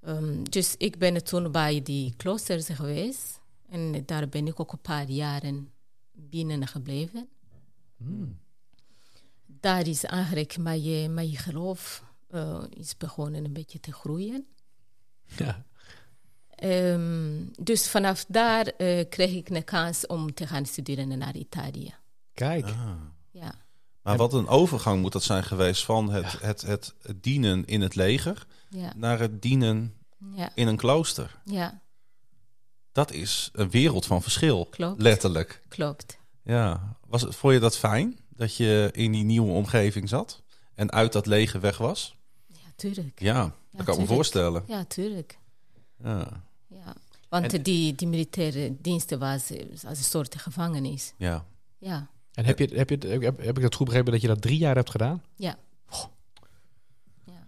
D: Um, dus ik ben toen bij die kloosters geweest. En daar ben ik ook een paar jaren binnen gebleven.
B: Hmm.
D: Daar is eigenlijk mijn, mijn geloof uh, is begonnen een beetje te groeien.
B: Ja.
D: Um, dus vanaf daar uh, kreeg ik een kans om te gaan studeren naar Italië.
B: Kijk.
A: Ah.
D: Ja.
A: Maar wat een overgang moet dat zijn geweest van het,
B: Ja.
A: het, het, dienen in het leger
D: Ja,
A: naar het dienen
D: ja,
A: in een klooster.
D: ja,
A: Dat is een wereld van verschil,
D: Klopt.
A: letterlijk.
D: klopt.
A: Ja. Was het, vond je dat fijn dat je in die nieuwe omgeving zat en uit dat leger weg was?
D: Ja, tuurlijk.
A: Ja, dat kan ik me voorstellen.
D: Ja, tuurlijk.
A: Ja,
D: Ja. Want
B: En-
D: die, die militaire diensten was als een soort gevangenis.
A: ja.
D: Ja,
B: En heb, je, heb, je, heb, heb ik dat goed begrepen dat je dat drie jaar hebt gedaan?
D: ja. Ja,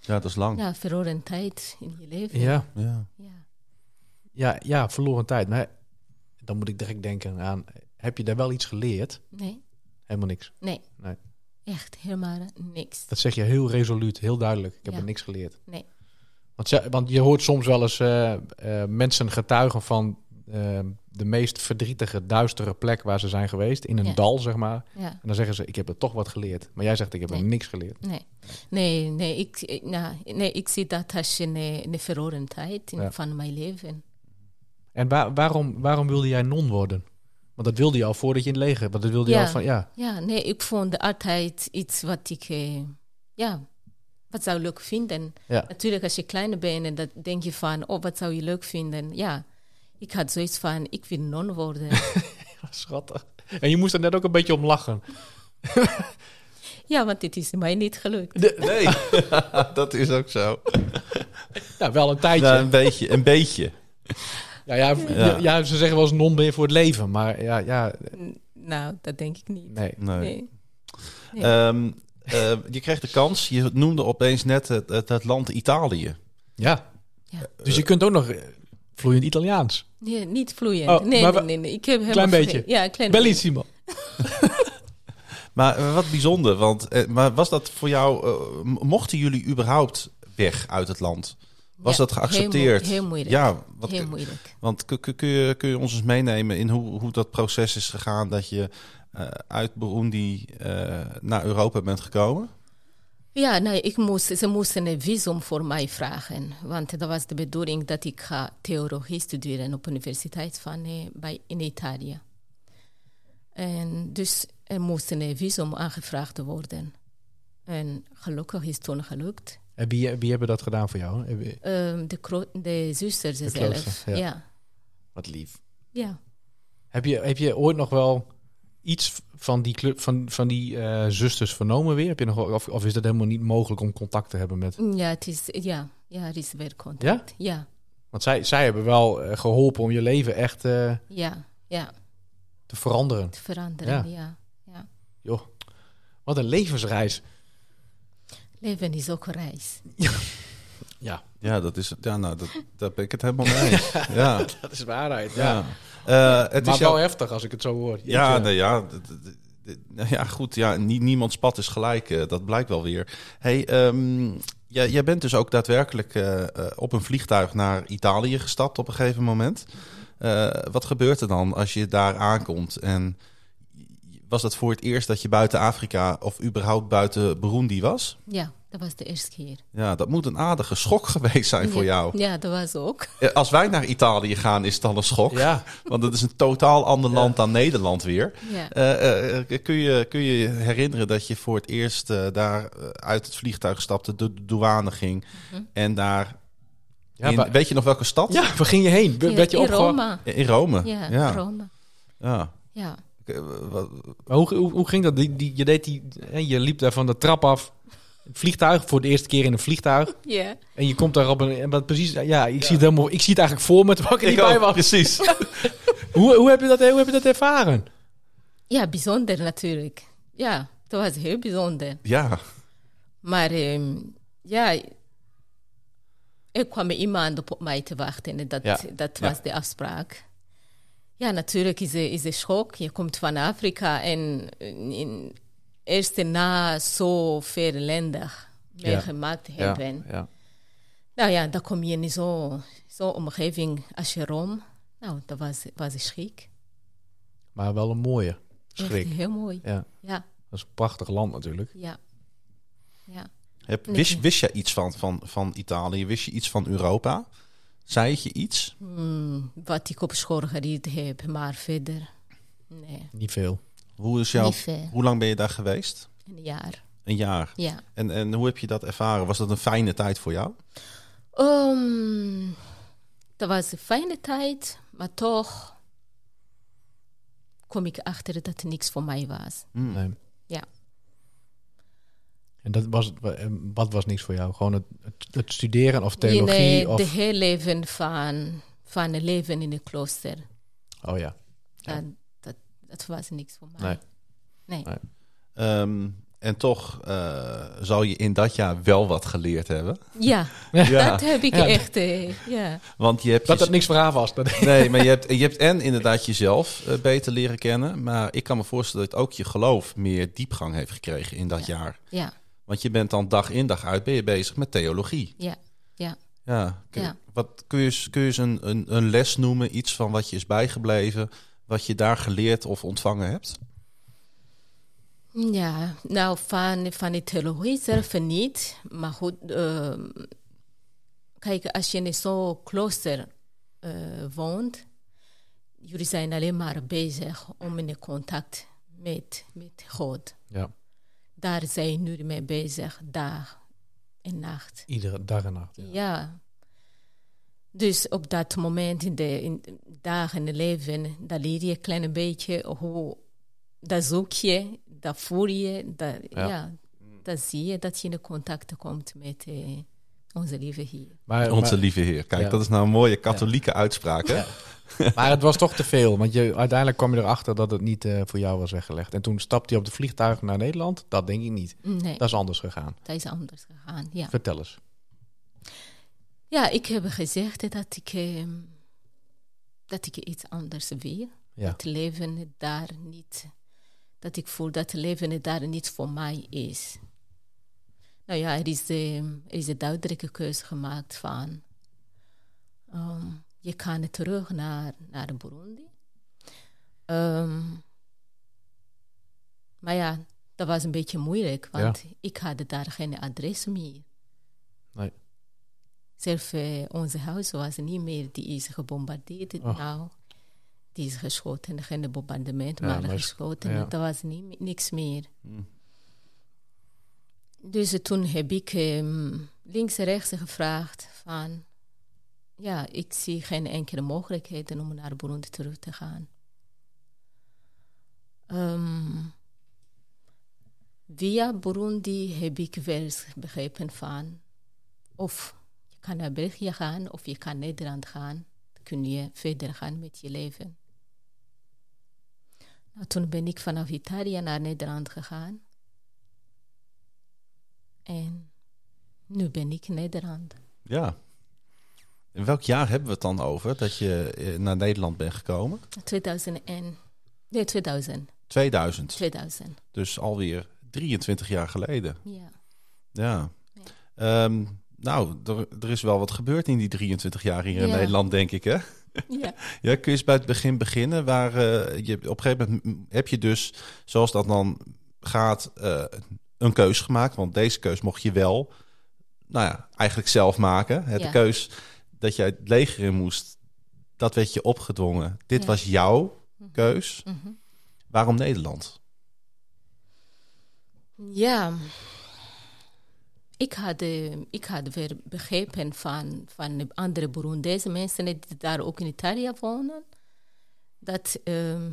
A: ja dat is lang.
D: ja verloren tijd in je leven.
B: Ja.
A: Ja.
D: ja.
B: Ja, ja verloren tijd. Maar dan moet ik direct denken aan... Heb je daar wel iets geleerd?
D: Nee,
B: Helemaal niks.
D: nee.
B: Nee.
D: Echt helemaal niks.
B: Dat zeg je heel resoluut, heel duidelijk. Ik heb
D: Ja.
B: er niks geleerd.
D: Nee.
B: Want, want je hoort soms wel eens eh, eh, mensen getuigen van eh, de meest verdrietige, duistere plek waar ze zijn geweest. In een
D: Ja.
B: dal, zeg maar.
D: Ja,
B: En dan zeggen ze, ik heb er toch wat geleerd. Maar jij zegt, ik heb er niks geleerd.
D: nee. Nee, nee, ik, nou, nee, ik zie dat als een, eh, een verloren tijd in,
B: Ja.
D: van mijn leven.
B: En waar, waarom, waarom wilde jij non worden? Want dat wilde je al voordat je in het leger... Want dat wilde je
D: Ja.
B: al van, ja,
D: Ja, nee, ik vond altijd iets wat ik, eh, ja, wat zou leuk vinden.
B: Ja.
D: Natuurlijk, als je klein bent, en dat denk je van, oh, wat zou je leuk vinden? Ja, ik had zoiets van, ik wil non worden.
B: schattig. En je moest er net ook een beetje om lachen.
D: ja, want het is mij niet gelukt.
A: Nee, dat is ook zo.
B: Ja, wel een tijdje.
A: Ja, een beetje, een beetje.
B: Ja, ja, ja. ja, ze zeggen wel eens non ben je voor het leven. Maar ja, ja
D: Nou, dat denk ik niet.
B: nee.
A: Nee.
D: Nee. Nee.
A: Ehm, eh, je kreeg de kans, je noemde opeens net het, het, het land Italië.
B: Ja.
D: Ja.
B: Dus je kunt ook nog eh, vloeiend Italiaans.
D: Nee, niet vloeiend.
B: Oh,
D: nee,
B: maar
D: nee,
B: wa-
D: nee, nee. Ik heb helemaal
B: Klein
D: geen-
B: beetje.
D: Ja, een klein beetje.
B: Bellissimo.
A: Maar eh, wat bijzonder, want maar was dat voor jou, mochten jullie überhaupt weg uit het land? Was
D: Ja,
A: dat geaccepteerd?
D: Heel, mo- heel moeilijk.
A: Ja, wat,
D: heel moeilijk.
A: want kun, je, kun je ons eens meenemen in hoe, hoe dat proces is gegaan dat je eh, uit Burundi eh, naar Europa bent gekomen?
D: Ja, nee, ik moest, ze moesten een visum voor mij vragen. Want dat was de bedoeling dat ik ga theologie studeren op de universiteit van, eh, bij, in Italië. En dus er moest een visum aangevraagd worden. En gelukkig is het toen gelukt.
B: En wie, wie hebben dat gedaan voor jou?
D: Ehm, de, de zusters
B: De
D: zelf.
B: klooster, ja.
D: ja.
B: Wat lief.
D: Ja.
B: Heb je, heb je ooit nog wel iets van die, club, van, van die eh, zusters vernomen weer? Heb je nog, wel- of, of is dat helemaal niet mogelijk om contact te hebben met...
D: Ja, het is, ja, ja, er is weer contact. Ja,
B: Want zij, zij hebben wel eh, geholpen om je leven echt eh,
D: ja, ja,
B: te veranderen.
D: te veranderen. Ja. Ja.
B: Joh, wat een levensreis.
D: Leven is ook een reis.
B: Ja,
A: Ja, dat is, ja nou, dat, daar ben ik het helemaal mee eens. Ja,
B: dat is waarheid.
A: ja. Eh, het
B: maar
A: is
B: wel heftig als ik het zo hoor.
A: Ja, nee, ja, nou ja, goed. Ja, nie- niemands pad is gelijk. eh, dat blijkt wel weer. Hey, ehm, ja, jij bent dus ook daadwerkelijk eh, eh, op een vliegtuig naar Italië gestapt op een gegeven moment. Eh, wat gebeurt er dan als je daar aankomt? En was dat voor het eerst dat je buiten Afrika of überhaupt buiten Burundi was?
D: Ja, Dat was de eerste keer.
A: Ja, dat moet een aardige schok geweest zijn voor
D: ja.
A: jou.
D: Ja, dat was ook.
A: Eh, Als wij naar Italië gaan, is het dan een schok.
B: Ja.
A: Want het is een totaal ander land dan Nederland weer.
D: Ja.
A: Eh, eh, kun, je, kun je herinneren dat je voor het eerst eh, daar eh, uit het vliegtuig stapte, de douane ging
D: Mhm.
A: en daar...
B: Ja,
A: in-
B: waar-
A: weet je nog welke stad?
B: ja, waar ging je heen? Be- werd je
D: in? Rome.
A: In Rome.
D: Ja,
A: ja.
D: Rome.
A: ja.
D: Ja.
B: Hoe, hoe, hoe ging dat? Die, die, je, deed die, hè, je liep daar van de trap af. Vliegtuig, voor de eerste keer in een vliegtuig.
D: Ja.
B: En je komt daar op een... En wat precies, ja, ik, Zie het helemaal, ik zie het eigenlijk voor me, terwijl ik er niet
A: Ik
B: bij was.
A: precies.
B: Hoe, hoe, heb je dat, hoe heb je dat ervaren?
D: Ja, bijzonder natuurlijk. Ja, dat was heel bijzonder.
A: ja,
D: Maar ehm, ja, er kwam iemand op mij te wachten en dat,
B: Ja,
D: dat
A: ja.
D: was de afspraak. Ja, natuurlijk is het is een schok. Je komt van Afrika en in eerst na zo veel landen meegemaakt hebben.
B: ja.
D: Nou ja, dan kom je in zo'n zo omgeving als je Rome. Nou, dat was, was een schrik.
B: Maar wel een mooie schrik.
D: Echt heel mooi.
B: Ja,
D: Ja,
B: dat is een prachtig land natuurlijk.
D: ja. Ja.
A: Heb, wist, wist jij iets van, van, van Italië? Wist je iets van Europa? Zei het je iets?
D: Hmm, wat ik op school geleerd heb, maar verder, nee,
B: Niet veel.
A: Hoe, is jouw, hoe lang ben je daar geweest?
D: Een jaar,
A: Een jaar.
D: ja.
A: En, en hoe heb je dat ervaren? Was dat een fijne tijd voor jou?
D: Ehm, dat was een fijne tijd, maar toch kom ik achter dat het niks voor mij was.
A: Hmm.
B: Nee.
D: Ja.
B: En dat was, wat was niks voor jou? Gewoon het, het, het studeren of theologie?
D: In, eh,
B: of...
D: de hele leven van, van het leven in een klooster,
B: Oh ja.
D: dat, dat, dat was niks voor mij.
B: Nee.
D: Nee.
B: Nee.
A: Ehm, en toch eh, zal je in dat jaar wel wat geleerd hebben.
D: Ja,
A: Ja.
D: dat heb ik
B: Ja.
D: echt, eh, ja.
A: Want je hebt...
B: Dat
A: je-
B: het niks voor haar was. Dat-
A: Nee, maar je hebt, je hebt en inderdaad jezelf beter leren kennen. Maar ik kan me voorstellen dat ook je geloof meer diepgang heeft gekregen in dat jaar.
D: Ja,
A: Want je bent dan dag in dag uit ben je bezig met theologie.
D: ja, ja.
A: Ja. Kun,
D: Ja.
A: Wat, kun je, eens- kun je eens een, een, een les noemen, iets van wat je is bijgebleven, wat je daar geleerd of ontvangen hebt?
D: Ja, nou, van, van de theologie zelf niet. Maar goed, ehm, kijk, als je in zo'n klooster eh, woont, jullie zijn alleen maar bezig om in contact met, met God.
B: Ja,
D: Daar zijn nu mee bezig, dag en nacht.
B: iedere dag en nacht. Ja.
D: Ja. Dus op dat moment in de in de dagen in het leven, dan leer je een klein beetje hoe, dat zoek je, dat voel je, dat,
B: Ja.
D: ja. dat zie je dat je in contact komt met eh, onze lieve Heer.
B: Maar,
A: Onze
B: maar,
A: lieve Heer. Kijk,
B: Ja.
A: dat is nou een mooie katholieke uitspraak. Hè?
B: maar het was toch te veel. Want je, uiteindelijk kwam je erachter dat het niet eh, voor jou was weggelegd. En toen stapte je op de vliegtuig naar Nederland. Dat denk ik niet.
D: Nee,
B: Dat is anders gegaan.
D: dat is anders gegaan. Ja,
B: Vertel eens.
D: ja ik heb gezegd dat ik, eh, dat ik iets anders wil.
B: Ja.
D: Dat leven daar niet, dat ik voel dat leven daar niet voor mij is. Nou ja, er is, eh, er is een duidelijke keuze gemaakt van, ehm, je kan terug naar, naar Burundi. Ehm, maar ja, dat was een beetje moeilijk, want ik had daar geen adres meer.
B: Nee.
D: Zelf eh, onze huis was niet meer, die is gebombardeerd.
B: Och.
D: Nou, die is geschoten, geen bombardement,
B: Ja,
D: maar geschoten.
B: ja.
D: Dat was niet, niks meer.
A: Hmm.
D: Dus toen heb ik ehm, links en rechts gevraagd van... Ja, ik zie geen enkele mogelijkheid om naar Burundi terug te gaan. Ehm, via Burundi heb ik wel begrepen van... Of je kan naar België gaan of je kan Nederland gaan. Dan kun je verder gaan met je leven. Nou, toen ben ik vanaf Italië naar Nederland gegaan. En nu ben ik in Nederland.
A: Ja. In welk jaar hebben we het dan over dat je eh, naar Nederland bent gekomen?
D: 2001. Nee, 2000.
A: 2000.
D: 2000,
A: Dus alweer 23 jaar geleden.
D: ja.
A: Ja.
D: Ja.
A: Ehm, nou, er, er is wel wat gebeurd in die 23 jaar hier in
D: Ja.
A: Nederland, denk ik, hè?
D: ja.
A: Ja, kun je eens bij het begin beginnen? Waar eh, je op een gegeven moment heb je dus, zoals dat dan gaat, eh, een keus gemaakt. Want deze keus mocht je wel, nou ja, eigenlijk zelf maken.
D: Ja.
A: De keus dat jij het leger in moest, dat werd je opgedwongen. Dit
D: Ja.
A: was jouw keus.
D: Mhm.
A: Waarom Nederland?
D: Ja, ik had, eh, ik had weer begrepen van, van de andere Burundese mensen die daar ook in Italië wonen, dat ehm,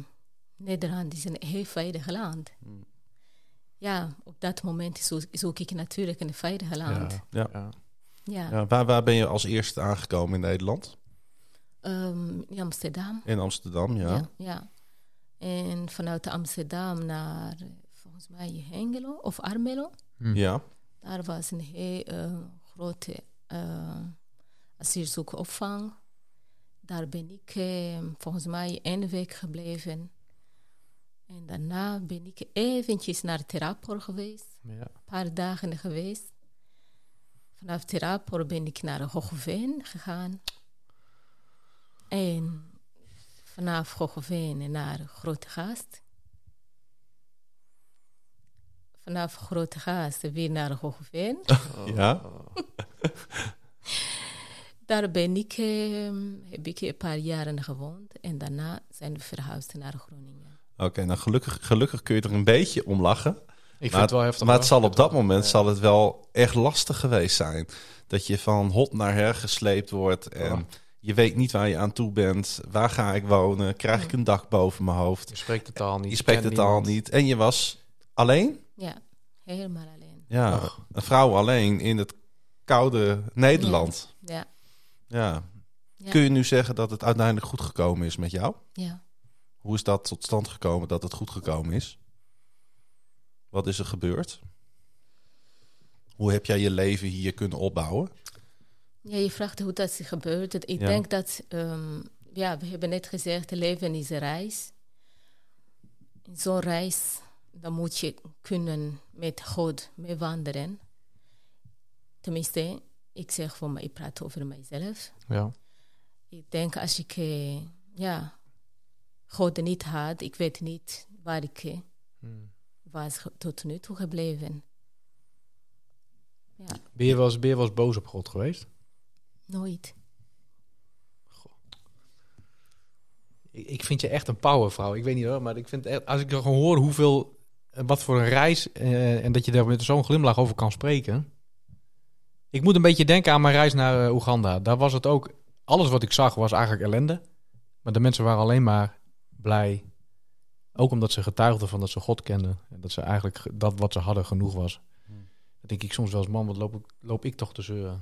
D: Nederland is een heel veilig land. Ja, op dat moment zo- zoek ik natuurlijk een veilig land.
B: Ja,
A: Ja.
B: ja.
D: Ja,
A: Ja, waar, waar ben je als eerste aangekomen in Nederland?
D: Ehm, in Amsterdam.
A: In Amsterdam, ja.
D: Ja. ja. En vanuit Amsterdam naar, eh, volgens mij, Hengelo of Armelo.
A: Ja.
D: Daar was een heel eh, grote uh, asielzoekeropvang. Daar ben ik eh, volgens mij één week gebleven. En daarna ben ik eventjes naar Terapor geweest.
B: Ja.
D: Een paar dagen geweest. Vanaf Terapor ben ik naar Hoogveen gegaan. En vanaf Hoogveen naar Grote Gast. Vanaf Grote Gast weer naar Hoogveen.
A: Ja.
D: Daar ben ik, eh, heb ik een paar jaren gewoond. En daarna zijn we verhuisd naar Groningen.
A: Oké, nou gelukkig, gelukkig kun je er een beetje om lachen.
B: Ik vind
A: Maar,
B: het wel heftig.
A: maar het zal op dat moment zal het wel echt lastig geweest zijn. Dat je van hot naar her gesleept wordt. En je weet niet waar je aan toe bent. Waar ga ik wonen? Krijg ik een dak boven mijn hoofd?
B: Je spreekt de taal niet.
A: Je spreekt de taal
B: niemand.
A: niet. En je was alleen?
D: Ja, helemaal alleen.
A: Ja,
B: Och.
A: een vrouw alleen in het koude Nederland.
D: Ja,
A: Ja.
D: Ja.
A: Kun je nu zeggen dat het uiteindelijk goed gekomen is met jou?
D: ja.
A: Hoe is dat tot stand gekomen dat het goed gekomen is? Wat is er gebeurd? Hoe heb jij je leven hier kunnen opbouwen?
D: Ja, je vraagt hoe dat is gebeurd. Ik
A: Ja.
D: denk dat, ehm, ja, we hebben net gezegd, leven is een reis. In zo'n reis, dan moet je kunnen met God mee wandelen. Tenminste, ik zeg voor mij, ik praat over mijzelf.
B: Ja.
D: Ik denk als ik, eh, ja, God niet had, ik weet niet waar ik eh,
B: Hmm.
D: was tot nu toe gebleven. Ja,
B: Ben, je wel eens, ben je wel eens boos op God geweest?
D: nooit.
B: Ik, ik vind je echt een powervrouw. Ik weet niet hoor, maar ik vind echt, als ik gewoon hoor hoeveel, eh, wat voor een reis eh, en dat je daar met zo'n glimlach over kan spreken. Ik moet een beetje denken aan mijn reis naar eh, Oeganda. Daar was het ook, alles wat ik zag was eigenlijk ellende. Maar de mensen waren alleen maar blij. Ook omdat ze getuigden van dat ze God kenden. En dat ze eigenlijk ge- dat wat ze hadden genoeg was. Dan denk ik soms wel eens, man, wat loop ik, loop ik toch te zeuren.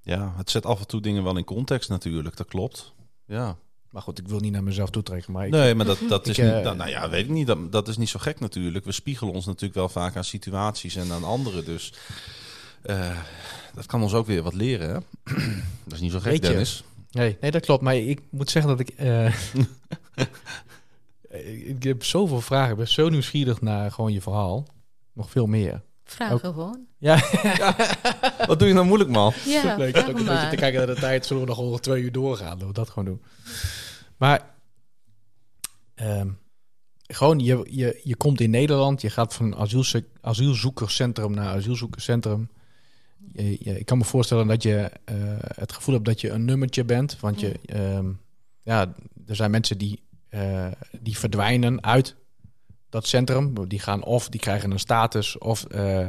A: Ja, het zet af en toe dingen wel in context natuurlijk, dat klopt. Ja.
B: Maar goed, ik wil niet naar mezelf toetrekken. Maar ik,
A: Nee, maar dat, dat is
B: Ik,
A: niet,
B: eh,
A: nou, nou ja, weet ik niet. Dat, dat is niet zo gek natuurlijk. We spiegelen ons natuurlijk wel vaak aan situaties en aan anderen. Dus eh, dat kan ons ook weer wat leren. Hè? dat is niet zo gek, Dennis.
B: Nee, nee, dat klopt. Maar ik moet zeggen dat ik... eh, ik heb zoveel vragen. Ik ben zo nieuwsgierig naar gewoon je verhaal. Nog veel meer.
D: Vraag
B: Ook-
D: gewoon.
B: Ja,
A: Wat doe je nou moeilijk, man?
D: Ja,
B: ik zat ook een beetje
D: maar.
B: te kijken naar de tijd. Zullen we nog wel twee uur doorgaan? Laten we dat gewoon doen. Maar ehm, gewoon, je, je, je komt in Nederland. Je gaat van asielzoek, asielzoekerscentrum naar asielzoekerscentrum. Je, je- ik kan me voorstellen dat je eh, het gevoel hebt dat je een nummertje bent. Want je, ehm, ja, er zijn mensen die, eh, die verdwijnen uit dat centrum. Die gaan of die krijgen een status of, eh,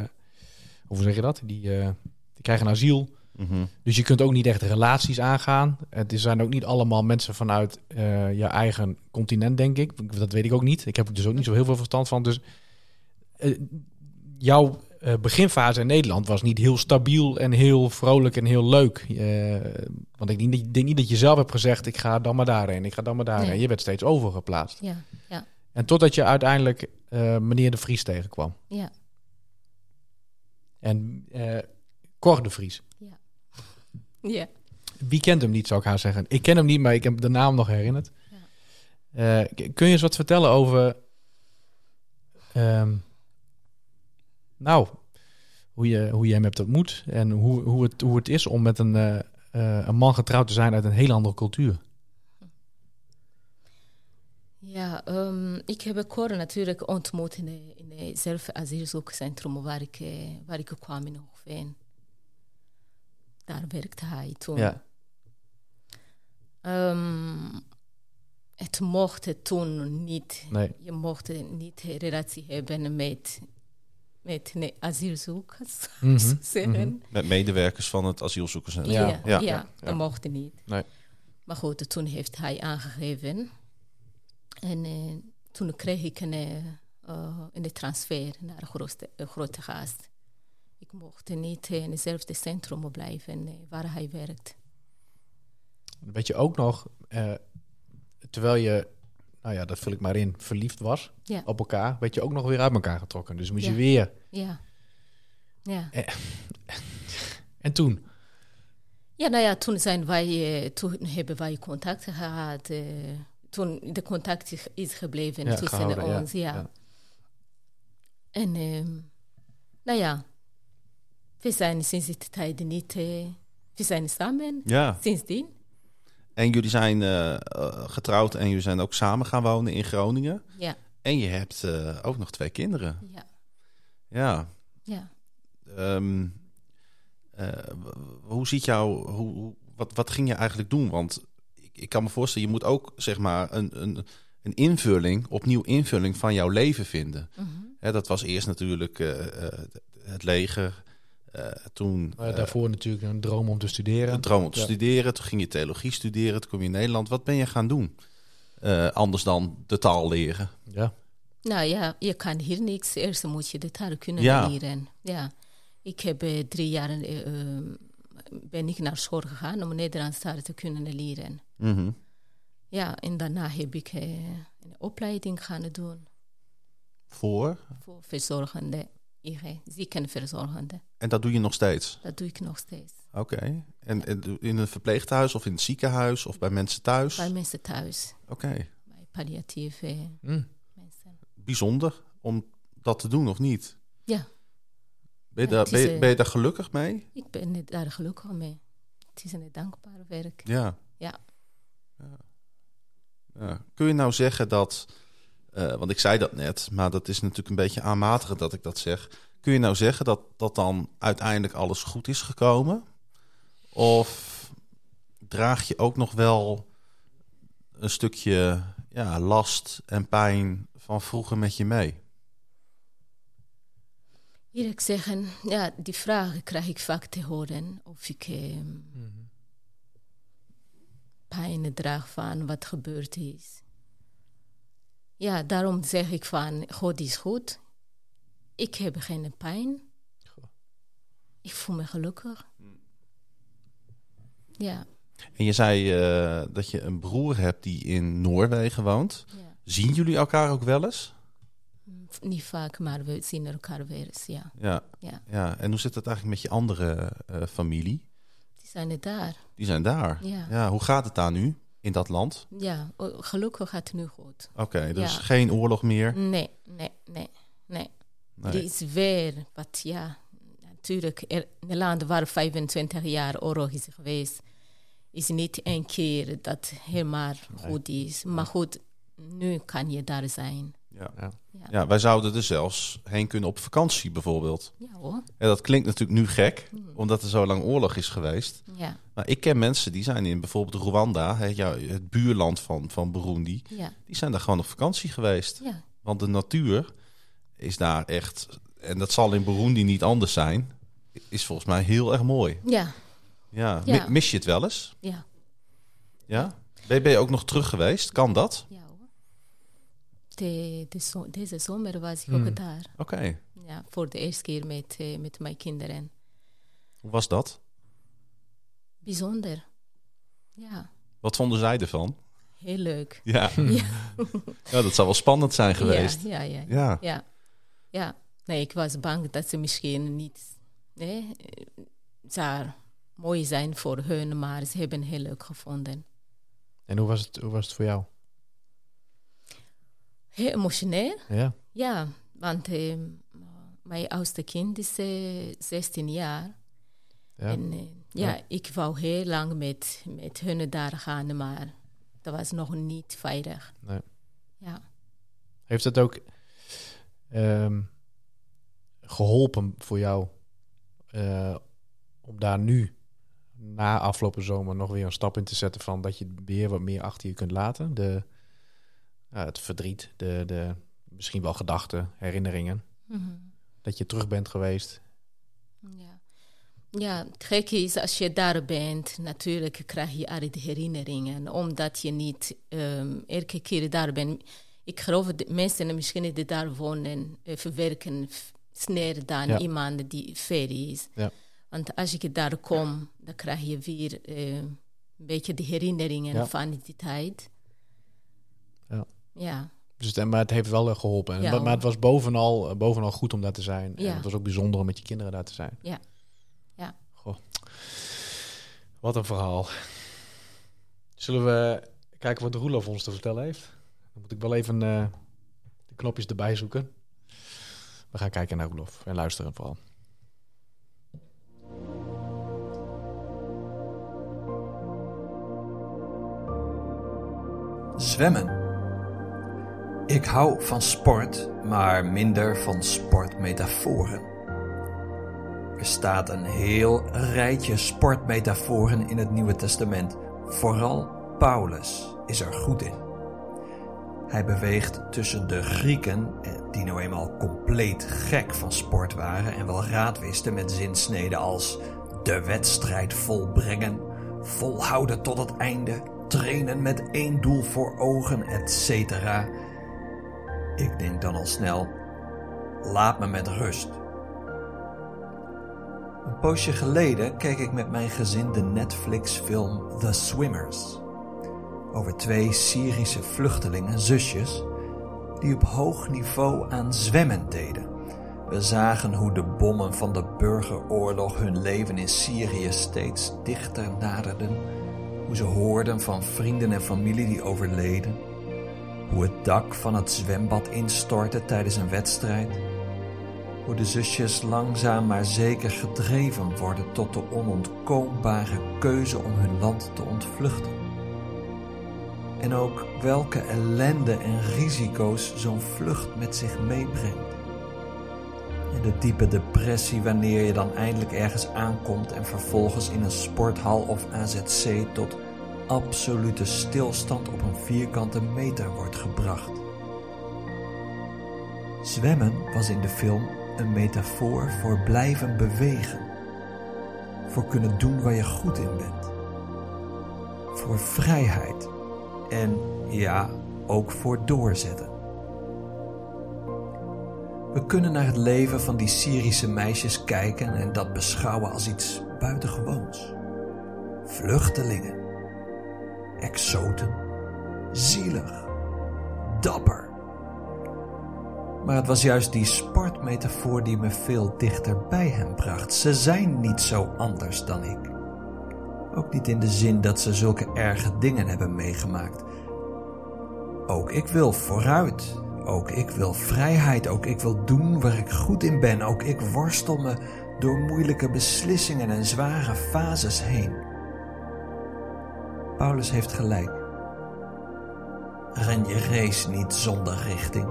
B: hoe zeg je dat? Die, die krijgen een asiel.
A: Mhm.
B: Dus je kunt ook niet echt relaties aangaan. Het zijn ook niet allemaal mensen vanuit je eigen continent, denk ik. Dat weet ik ook niet. Ik heb er dus ook niet zo heel veel verstand van. Dus jouw eh, beginfase in Nederland was niet heel stabiel en heel vrolijk en heel leuk. Eh, want ik denk, niet- ik denk niet dat je zelf hebt gezegd, ik ga dan maar daarheen, ik ga dan maar daarheen.
D: Nee.
B: Je werd steeds overgeplaatst.
D: Ja, ja,
B: En totdat je uiteindelijk eh, meneer de Vries tegenkwam.
D: ja.
B: En Cor de Vries.
D: Ja.
B: Wie kent hem niet, zou ik haar zeggen. Ik ken hem niet, maar ik heb de naam nog herinnerd. K- kun je eens wat vertellen over... ehm, nou, hoe je, hoe je hem hebt ontmoet... en hoe, hoe, het, hoe het is om met een, eh, eh, een man getrouwd te zijn uit een heel andere cultuur.
D: Ja, ehm, ik heb Cor natuurlijk ontmoet in, in zelf asielzoekerscentrum waar ik, eh, waar ik kwam in Hoogveen. Daar werkte hij toen.
B: Ja.
D: Ehm, het mocht toen niet.
B: Nee.
D: Je mocht niet een relatie hebben met, met nee, asielzoekers,
B: Mhm,
D: zeggen.
A: Met medewerkers van het asielzoekerscentrum.
D: Ja,
B: Ja,
D: ja,
A: ja,
D: dat mocht niet.
B: Nee.
D: Maar goed, toen heeft hij aangegeven. En eh, toen kreeg ik een, eh, eh, een transfer naar grote, grote gast. Ik mocht niet in hetzelfde centrum blijven eh, waar hij werkt.
B: Weet je ook nog, eh, terwijl je, nou ja, dat vul ik maar in, verliefd was
D: Ja.
B: op elkaar, werd je ook nog weer uit elkaar getrokken. Dus moest je weer.
D: Ja. Ja.
B: En toen?
D: Ja, nou ja, toen, zijn wij, eh, toen hebben wij contact gehad. eh, toen de contact is- gebleven
B: Ja,
D: tussen
B: gehouden,
D: ons. Ja.
B: ja.
D: En ehm, nou ja, we zijn sinds die tijd niet... eh, we zijn samen
A: Ja.
D: sindsdien.
A: En jullie zijn eh, eh, getrouwd en jullie zijn ook samen gaan wonen in Groningen.
D: Ja,
A: En je hebt eh, ook nog twee kinderen.
D: ja,
A: Ja.
D: ja.
A: Ehm, eh, hoe ziet jou, hoe, wat, wat ging je eigenlijk doen? Want ik, ik kan me voorstellen, je moet ook zeg maar een, een, een invulling, opnieuw invulling van jouw leven vinden.
D: Mhm.
A: Dat was eerst natuurlijk het leger. Eh, toen eh,
B: daarvoor natuurlijk een droom om te studeren.
A: een droom om te
B: Ja.
A: studeren. Toen ging je theologie studeren. Toen kom je in Nederland. Wat ben je gaan doen? Eh, anders dan de taal leren.
B: Ja.
D: Nou ja, je kan hier niks. Eerst moet je de taal kunnen
A: Ja.
D: leren. Ja. Ik heb drie jaar eh, eh, ben ik naar school gegaan om Nederlands taal te kunnen leren.
A: Mhm.
D: Ja, en daarna heb ik een opleiding gaan doen
A: Voor.
D: voor verzorgende, Ziekenverzorgende.
A: En dat doe je nog steeds.
D: Dat doe ik nog steeds.
A: Oké. En, en in een verpleeghuis of in het ziekenhuis of bij mensen thuis?
D: Bij mensen thuis,
A: Oké.
D: bij palliatieve
B: Hm.
D: mensen.
A: Bijzonder om dat te doen of niet?
D: Ja,
A: Ben je, daar, ben,
D: eh,
A: ben je daar gelukkig mee?
D: ik ben daar gelukkig mee. Het is een dankbaar werk.
A: Ja.
D: Ja.
A: Ja. Ja. Kun je nou zeggen dat, eh, want ik zei dat net, maar dat is natuurlijk een beetje aanmatigend dat ik dat zeg. Kun je nou zeggen dat, dat dan uiteindelijk alles goed is gekomen? Of draag je ook nog wel een stukje ja, last en pijn van vroeger met je mee?
D: Eerlijk zeggen, ja, die vraag krijg ik vaak te horen. Of ik eh, pijn draag van wat gebeurd is. Ja, daarom zeg ik van, God is goed. Ik heb geen pijn. Ik voel me gelukkig. Ja,
A: En je zei eh, dat je een broer hebt die in Noorwegen woont.
D: ja.
A: Zien jullie elkaar ook wel eens?
D: niet vaak, maar we zien elkaar weer eens, ja.
A: Ja.
D: ja.
A: ja. En hoe zit het eigenlijk met je andere eh, familie?
D: Die zijn er daar.
A: Die zijn daar.
D: Ja.
A: hoe gaat het daar nu in dat land?
D: Ja, gelukkig gaat het nu goed.
A: Oké, dus
D: Ja.
A: geen oorlog meer.
D: Nee, nee, nee, nee.
A: Nee.
D: Er is weer wat, ja, natuurlijk, er, in een land waar 25 jaar oorlog is geweest, is niet één keer dat helemaal goed is. Maar goed, nu kan je daar zijn.
A: Ja.
B: Ja.
D: Ja,
A: wij zouden er zelfs heen kunnen op vakantie bijvoorbeeld.
D: ja hoor.
A: En dat klinkt natuurlijk nu gek, omdat er zo lang oorlog is geweest.
D: Ja,
A: Maar ik ken mensen die zijn in bijvoorbeeld Rwanda, hè, ja, het buurland van, van Burundi.
D: ja,
A: Die zijn daar gewoon op vakantie geweest.
D: ja,
A: Want de natuur is daar echt, en dat zal in Burundi niet anders zijn, is volgens mij heel erg mooi.
D: ja,
A: Ja,
D: Ja.
A: Mi- mis je het wel eens?
D: ja.
A: Ja? Ben je ook nog terug geweest? Kan dat?
D: De, de zo- deze zomer was ik
B: Hmm.
D: ook daar.
A: Oké.
D: Ja, voor de eerste keer met, eh, met mijn kinderen.
A: Hoe was dat?
D: Bijzonder. Ja,
A: Wat vonden zij ervan?
D: heel leuk.
A: Ja,
D: Ja.
A: ja dat zou wel spannend zijn geweest.
D: Ja, ja, ja.
A: Ja.
D: Ja, ja. Nee, ik was bang dat ze misschien niet nee, eh, zou mooi zijn voor hun, maar ze hebben heel leuk gevonden.
B: En hoe was, het, hoe was het voor jou?
D: Heel emotioneel,
B: Ja.
D: ja. Want eh, mijn oudste kind is eh, 16 jaar.
B: ja.
D: En eh, ja,
B: Ja.
D: ik wou heel lang met, met hun daar gaan, maar dat was nog niet veilig.
B: Nee.
D: Ja.
B: Heeft het ook... ehm, geholpen voor jou eh, om daar nu na afgelopen zomer nog weer een stap in te zetten van dat je weer wat meer achter je kunt laten? De, ja, het verdriet, de, de misschien wel gedachten, herinneringen.
D: Mhm.
B: Dat je terug bent geweest.
D: Ja. ja, het gekke is als je daar bent, natuurlijk krijg je al die herinneringen, omdat je niet ehm, elke keer daar bent. Ik geloof dat mensen misschien die daar wonen, eh, verwerken sneller dan
B: Ja.
D: iemand die ver is.
B: Ja.
D: Want als ik daar kom, dan krijg je weer eh, een beetje de herinneringen
B: Ja.
D: van die tijd.
B: Ja.
D: Ja,
B: Dus het, maar het heeft wel eh, geholpen. En-
D: Ja,
B: maar, het was bovenal, eh, bovenal goed om daar te zijn. En het was ook bijzonder om met je kinderen daar te zijn.
D: Ja. Ja.
B: Goh. Wat een verhaal. Zullen we kijken wat Roelof ons te vertellen heeft? Dan moet ik wel even eh, de knopjes erbij zoeken. We gaan kijken naar Roelof en luisteren vooral.
E: Zwemmen. Ik hou van sport, maar minder van sportmetaforen. Er staat een heel rijtje sportmetaforen in het Nieuwe Testament. Vooral Paulus is er goed in. Hij beweegt tussen de Grieken, eh, die nou eenmaal compleet gek van sport waren en wel raad wisten met zinsneden als de wedstrijd volbrengen, volhouden tot het einde, trainen met één doel voor ogen, etc. Ik denk dan al snel, laat me met rust. Een poosje geleden keek ik met mijn gezin de Netflix-film The Swimmers over twee Syrische vluchtelingen, zusjes, die op hoog niveau aan zwemmen deden. We zagen hoe de bommen van de burgeroorlog hun leven in Syrië steeds dichter naderden, hoe ze hoorden van vrienden en familie die overleden, hoe het dak van het zwembad instortte tijdens een wedstrijd, hoe de zusjes langzaam maar zeker gedreven worden tot de onontkoombare keuze om hun land te ontvluchten. En ook welke ellende en risico's zo'n vlucht met zich meebrengt. En de diepe depressie wanneer je dan eindelijk ergens aankomt en vervolgens in een sporthal of AZC tot absolute stilstand op een vierkante meter wordt gebracht. Zwemmen was in de film een metafoor voor blijven bewegen. Voor kunnen doen waar je goed in bent. Voor vrijheid. En ja, ook voor doorzetten. We kunnen naar het leven van die Syrische meisjes kijken en dat beschouwen als iets buitengewoons. Vluchtelingen, exoten, zielig, dapper. Maar het was juist die sportmetafoor die me veel dichter bij hen bracht. Ze zijn niet zo anders dan ik. Ook niet in de zin dat ze zulke erge dingen hebben meegemaakt. Ook ik wil vooruit. Ook ik wil vrijheid. Ook ik wil doen waar ik goed in ben. Ook ik worstel me door moeilijke beslissingen en zware fases heen. Paulus heeft gelijk. Ren je race niet zonder richting.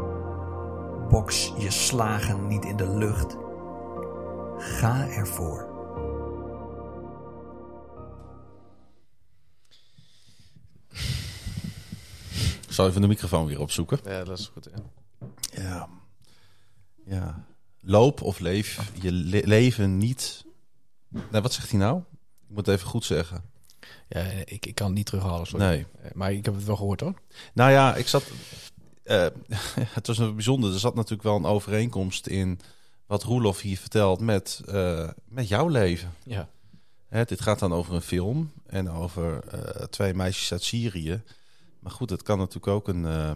E: Boks je slagen niet in de lucht. Ga ervoor.
A: Ik zal even de microfoon weer opzoeken.
B: Ja, dat is goed.
A: Ja. ja. Loop of leef je le- leven niet... Nee, wat zegt hij nou? Ik moet het even goed zeggen.
B: Ja, ik, ik kan het niet terughalen, sorry.
A: Nee.
B: Eh, Maar ik heb het wel gehoord hoor.
A: Nou ja, ik zat. eh, het was een bijzonder. Er zat natuurlijk wel een overeenkomst in wat Roelof hier vertelt met, eh, met jouw leven.
B: Ja.
A: Hè, dit gaat dan over een film en over eh, twee meisjes uit Syrië. Maar goed, het kan natuurlijk ook een, eh,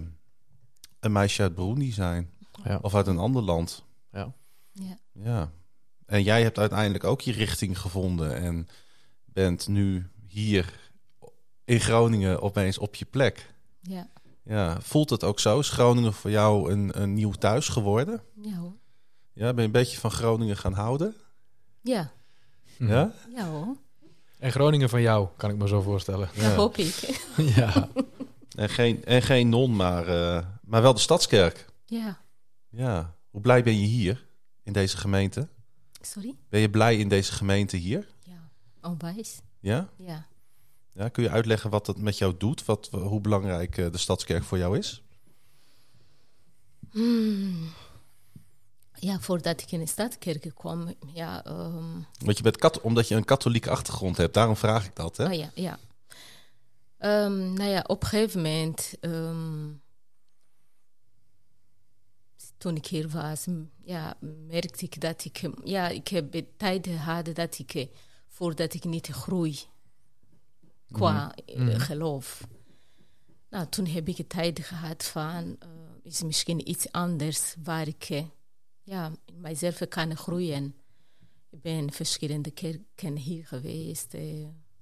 A: een meisje uit Burundi zijn.
B: Ja.
A: Of uit een ander land.
B: ja.
D: ja.
A: Ja. En jij hebt uiteindelijk ook je richting gevonden. En bent nu hier in Groningen opeens op je plek.
D: ja.
A: Ja, voelt het ook zo? Is Groningen voor jou een, een nieuw thuis geworden?
D: Ja hoor.
A: Ja, ben je een beetje van Groningen gaan houden?
D: Ja,
A: Ja?
D: ja hoor.
B: En Groningen van jou, kan ik me zo voorstellen.
D: Dat hoop ik.
B: ja.
A: En geen, en geen non, maar, eh, maar wel de Stadskerk.
D: ja.
A: Ja. Hoe blij ben je hier in deze gemeente?
D: Sorry?
A: Ben je blij in deze gemeente hier?
D: Ja. Onwijs.
A: Ja?
D: Ja.
A: ja kun je uitleggen wat het met jou doet? Wat, hoe belangrijk eh, de Stadskerk voor jou is?
D: Hmm. Ja, voordat ik in de stadkerk kwam, ja... ehm,
A: Want je bent kat omdat je een katholieke achtergrond hebt. Daarom vraag ik dat. Hè?
D: Oh ja, ja. Ehm, nou ja, op een gegeven moment, ehm, toen ik hier was, ja, merkte ik dat ik, ja, ik heb de tijd gehad dat ik, voordat ik niet groei qua eh, geloof. Nou, toen heb ik tijd gehad van, eh, is misschien iets anders waar ik, eh, ja, mijzelf kan groeien. Ik ben verschillende kerken hier geweest,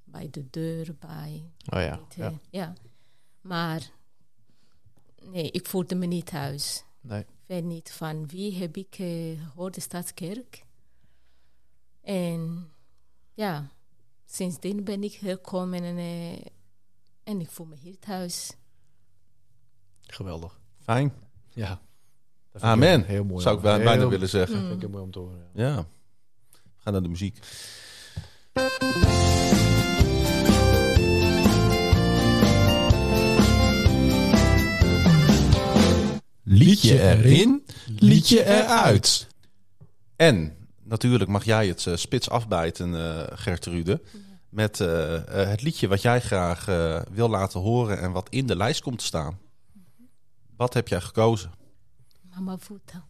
D: bij de deur, bij
B: Oh ja. ja.
D: ja. Maar nee, ik voelde me niet thuis.
B: Nee.
D: Ik weet niet van wie heb ik eh, gehoord, de Stadskerk. En ja, sindsdien ben ik gekomen en, eh, en ik voel me hier thuis.
B: Geweldig.
A: Fijn.
B: Ja.
A: Amen.
B: Heel, mooi.
A: Zou ik bijna willen zeggen.
B: Dat vind ik mooi om te horen. ja.
A: Ja. We gaan naar de muziek. Liedje erin, liedje eruit. En natuurlijk mag jij het eh, spits afbijten, eh Gertrude. Met eh, het liedje wat jij graag wil laten horen en wat in de lijst komt te staan. Wat heb jij gekozen?
D: Mama voeten,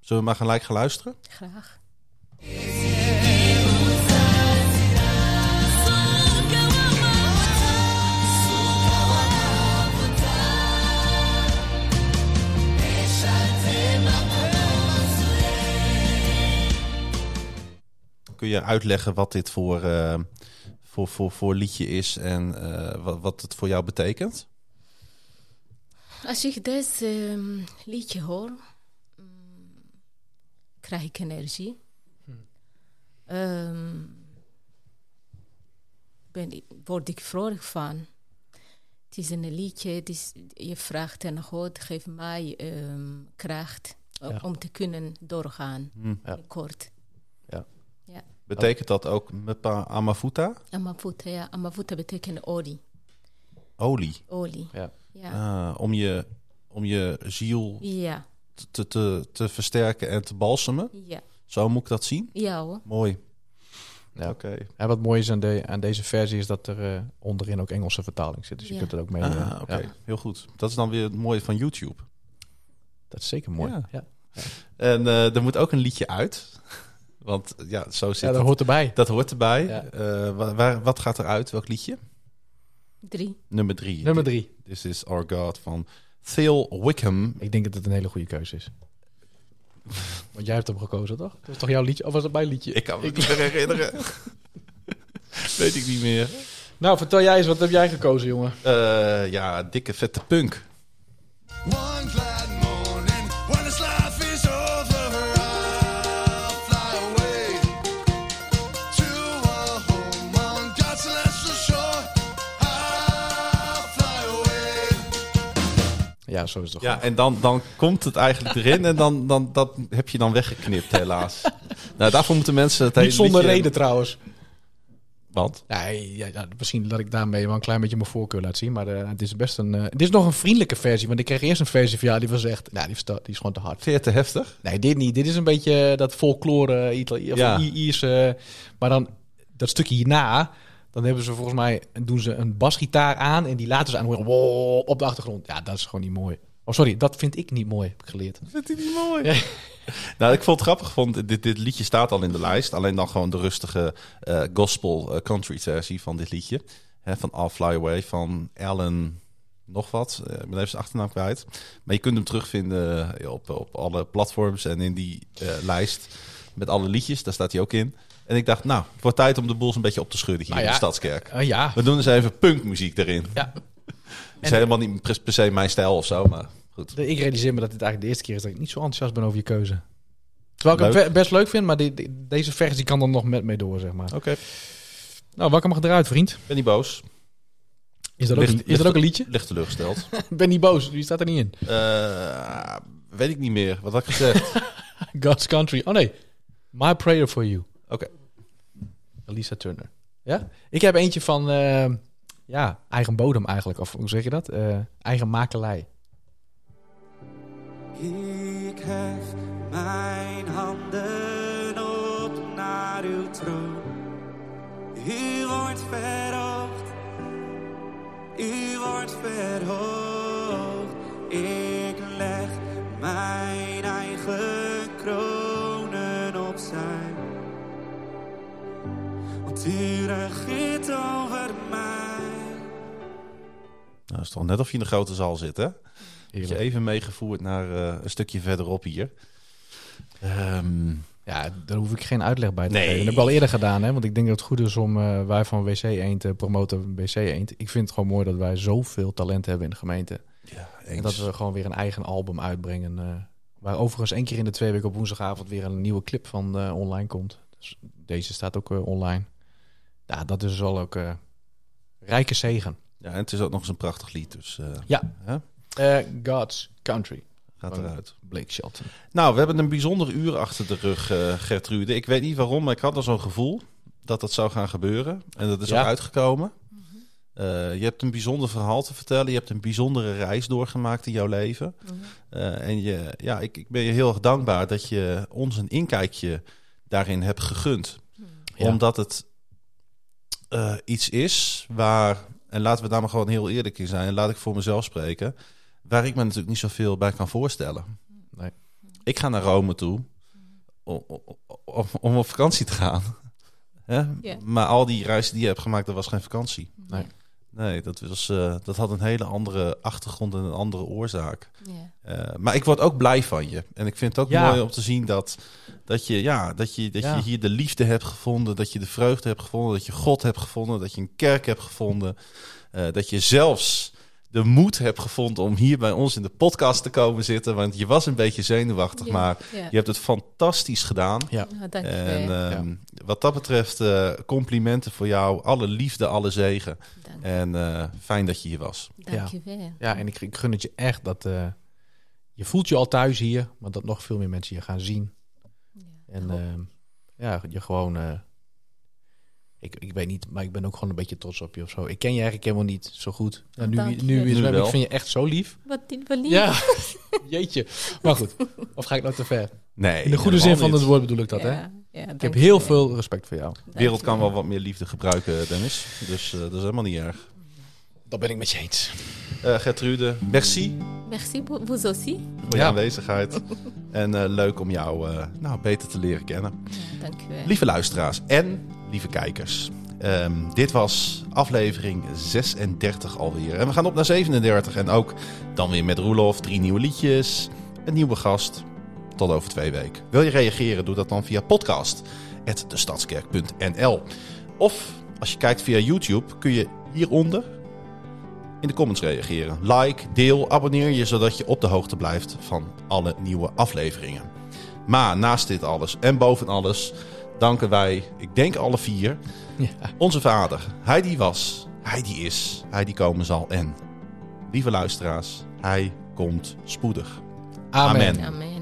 A: Zullen we maar gelijk gaan luisteren?
D: graag.
A: Kun je uitleggen wat dit voor, eh, voor, voor, voor liedje is en eh, wat, wat het voor jou betekent?
D: Als ik deze ehm, liedje hoor, mm, krijg ik energie. Ehm, ben, ik- word ik vrolijk van. Het is een liedje, het is, je vraagt aan God, geef mij ehm, kracht
B: Ja.
D: om te kunnen doorgaan.
A: Hm.
B: Ja.
D: Kort.
A: Betekent dat ook mepa amafuta?
D: Amavuta, ja. Amavuta betekent olie.
A: Olie.
D: Olie.
B: Ja.
D: Ja.
A: Ah, om, je, om je ziel
D: Ja.
A: te, te, te versterken en te balsemen.
D: Ja.
A: Zo moet ik dat zien?
D: Ja hoor.
A: Mooi.
B: Ja.
A: Oké.
B: En wat mooi is aan, de, aan deze versie is dat er eh, onderin ook Engelse vertaling zit. Dus je kunt er ook mee.
A: Ah, oké.
B: ja.
A: Heel goed. Dat is dan weer het mooie van YouTube.
B: Dat is zeker mooi.
A: Ja.
B: Ja, ja.
A: En eh, er moet ook een liedje uit. Want ja, zo zit
B: dat
A: het.
B: hoort erbij.
A: Dat hoort erbij.
B: Ja.
A: Eh, waar, wat gaat eruit? Welk liedje?
D: Drie.
A: Nummer drie.
B: Nummer drie.
A: This is Our God van Phil Wickham.
B: Ik denk dat het een hele goede keuze is. Want jij hebt hem gekozen, toch? Dat was toch jouw liedje? Of was het mijn liedje?
A: Ik kan me niet meer herinneren. Weet ik niet meer.
B: Nou, vertel jij eens, wat heb jij gekozen, jongen?
A: Eh, ja, dikke vette punk.
F: One
B: Ja, zo is het toch.
A: Ja, en dan, dan komt het eigenlijk erin en dan, dan, dat heb je dan weggeknipt, helaas. nou, daarvoor moeten mensen het
B: Niet
A: hele
B: zonder
A: liedje-
B: reden trouwens.
A: Want?
B: Nee, ja, ja, misschien dat ik daarmee wel een klein beetje mijn voorkeur laat zien. Maar eh, het is best een... eh, het is nog een vriendelijke versie. Want ik kreeg eerst een versie van ja, die was echt... Nou, die, die is gewoon te hard.
A: Vind je het te heftig?
B: Nee, dit niet. Dit is een beetje dat folklore Italië of
A: Ja.
B: I- Ierse. Maar dan dat stukje hierna, dan hebben ze volgens mij doen ze een basgitaar aan en die laten ze aan horen wow, op de achtergrond. Ja, dat is gewoon niet mooi. Oh, sorry, dat vind ik niet mooi, heb ik geleerd.
A: Vindt hij niet mooi? nou, ik vond het grappig. Vond, dit, dit liedje staat al in de lijst. Alleen dan gewoon de rustige eh, gospel eh, country versie van dit liedje. Hè, van All Fly Away van Alan nog wat. Eh, ik ben even zijn achternaam kwijt. Maar je kunt hem terugvinden eh, op, op alle platforms en in die eh, lijst met alle liedjes. Daar staat hij ook in. En ik dacht, nou, het wordt tijd om de boels een beetje op te schudden hier
B: Nou
A: in de. Stadskerk.
B: Ah, ja.
A: We doen eens even punkmuziek erin.
B: ja.
A: Het is helemaal niet per se mijn stijl of zo, maar goed.
B: Ik realiseer me dat dit eigenlijk de eerste keer is dat ik niet zo enthousiast ben over je keuze. Terwijl ik het be- best leuk vind, maar die- die- deze versie kan dan nog met mee door, zeg maar.
A: Oké,
B: Nou, welke mag eruit, vriend?
A: ben niet boos.
B: Is dat ook, een, is dat ook een liedje?
A: Licht teleurgesteld.
B: Ben niet boos, die staat er niet in.
A: Eh, weet ik niet meer. Wat had ik gezegd?
B: God's Country. Oh nee, My Prayer for You.
A: Oké.
B: Lisa Turner. Ja? Ik heb eentje van, eh, ja, eigen bodem eigenlijk. Of hoe zeg je dat? Eh, eigen makelij.
G: Ik hef mijn handen op naar uw troon. U wordt verhoogd, u wordt verhoogd. Regeert over mij.
A: Nou, is toch net of je in de grote zaal zit, hè? Word je even meegevoerd naar eh, een stukje verderop hier. Ehm,
B: Ja, daar hoef ik geen uitleg bij te
A: Nee.
B: geven. Dat heb ik al eerder gedaan, hè? want ik denk dat het goed is om eh, wij van WC Eend te promoten. WC Eend. Ik vind het gewoon mooi dat wij zoveel talent hebben in de gemeente.
A: ja,
B: En dat we gewoon weer een eigen album uitbrengen. eh, waar overigens één keer in de twee weken op woensdagavond weer een nieuwe clip van eh, online komt. Dus deze staat ook eh, online. Ja, dat is wel ook eh, rijke zegen.
A: Ja, en het is ook nog eens een prachtig lied, dus eh,
B: Ja.
A: hè?
B: Eh, God's Country.
A: gaat eruit.
B: Blake Shelton.
A: Nou, we hebben een bijzonder uur achter de rug, eh, Gertrude. Ik weet niet waarom, maar ik had al zo'n gevoel dat dat zou gaan gebeuren. En dat is
B: Ja.
A: ook uitgekomen. Eh, je hebt een bijzonder verhaal te vertellen. Je hebt een bijzondere reis doorgemaakt in jouw leven. Eh, en je, ja, ik, ik ben je heel erg dankbaar dat je ons een inkijkje daarin hebt gegund.
B: Ja.
A: Omdat het eh, iets is waar, en laten we daar maar gewoon heel eerlijk in zijn, en laat ik voor mezelf spreken, waar ik me natuurlijk niet zoveel bij kan voorstellen.
B: Nee.
A: Ik ga naar Rome toe om, om, om op vakantie te gaan. Hè? Maar al die reizen die je hebt gemaakt, dat was geen vakantie.
B: Nee.
A: Nee, dat, was, eh, dat had een hele andere achtergrond en een andere oorzaak.
D: Ja.
A: Eh, maar ik word ook blij van je. En ik vind het ook
B: Ja.
A: mooi om te zien dat, dat, je, ja, dat, je, dat
B: Ja.
A: je hier de liefde hebt gevonden. Dat je de vreugde hebt gevonden. Dat je God hebt gevonden. Dat je een kerk hebt gevonden. eh, dat je zelfs de moed hebt gevonden om hier bij ons in de podcast te komen zitten. Want je was een beetje zenuwachtig,
D: Ja,
A: maar
D: ja.
A: je hebt het fantastisch gedaan.
B: Ja.
D: Je
A: En
D: wel.
A: ehm, wat dat betreft, eh, complimenten voor jou. Alle liefde, alle zegen.
D: Dank,
A: En eh, fijn dat je hier was.
D: dank je wel.
B: Ja, en ik, ik gun het je echt dat eh, je voelt je al thuis hier, maar dat nog veel meer mensen je gaan zien.
D: Ja.
B: En ehm, ja, je gewoon. Ik, ik weet niet, maar ik ben ook gewoon een beetje trots op je of zo. Ik ken je eigenlijk helemaal niet zo goed. Ja, nu,
D: Dank
B: nu, is
A: Nu
B: ik vind je echt zo lief.
D: Wat wat lief.
B: Ja, jeetje. Maar goed, of ga ik nou te ver?
A: Nee,
B: In de goede zin van het woord bedoel ik dat,
D: Ja,
B: hè?
D: ja,
B: Ik heb heel veel respect voor jou.
A: De wereld kan
D: wel.
A: wel wat meer liefde gebruiken, Dennis. Dus eh, dat is helemaal niet erg.
B: Dat ben ik met je eens.
A: Eh Gertrude, merci
D: Merci vous aussi.
A: voor je
B: Ja.
A: aanwezigheid. en eh, leuk om jou eh, nou, beter te leren kennen.
D: Ja, dank je wel.
A: Lieve luisteraars en lieve kijkers. Ehm, dit was aflevering 36 alweer. En we gaan op naar 37. En ook dan weer met Roelof. Drie nieuwe liedjes. Een nieuwe gast. Tot over twee weken. Wil je reageren? Doe dat dan via podcast.destadskerk.nl Of als je kijkt via YouTube kun je hieronder in de comments reageren. Like, deel, abonneer je zodat je op de hoogte blijft van alle nieuwe afleveringen. Maar naast dit alles en boven alles danken wij, ik denk alle vier,
B: Ja.
A: onze vader. Hij die was, hij die is, hij die komen zal en. Lieve luisteraars, hij komt spoedig.
B: Amen.
A: Amen.
D: Amen.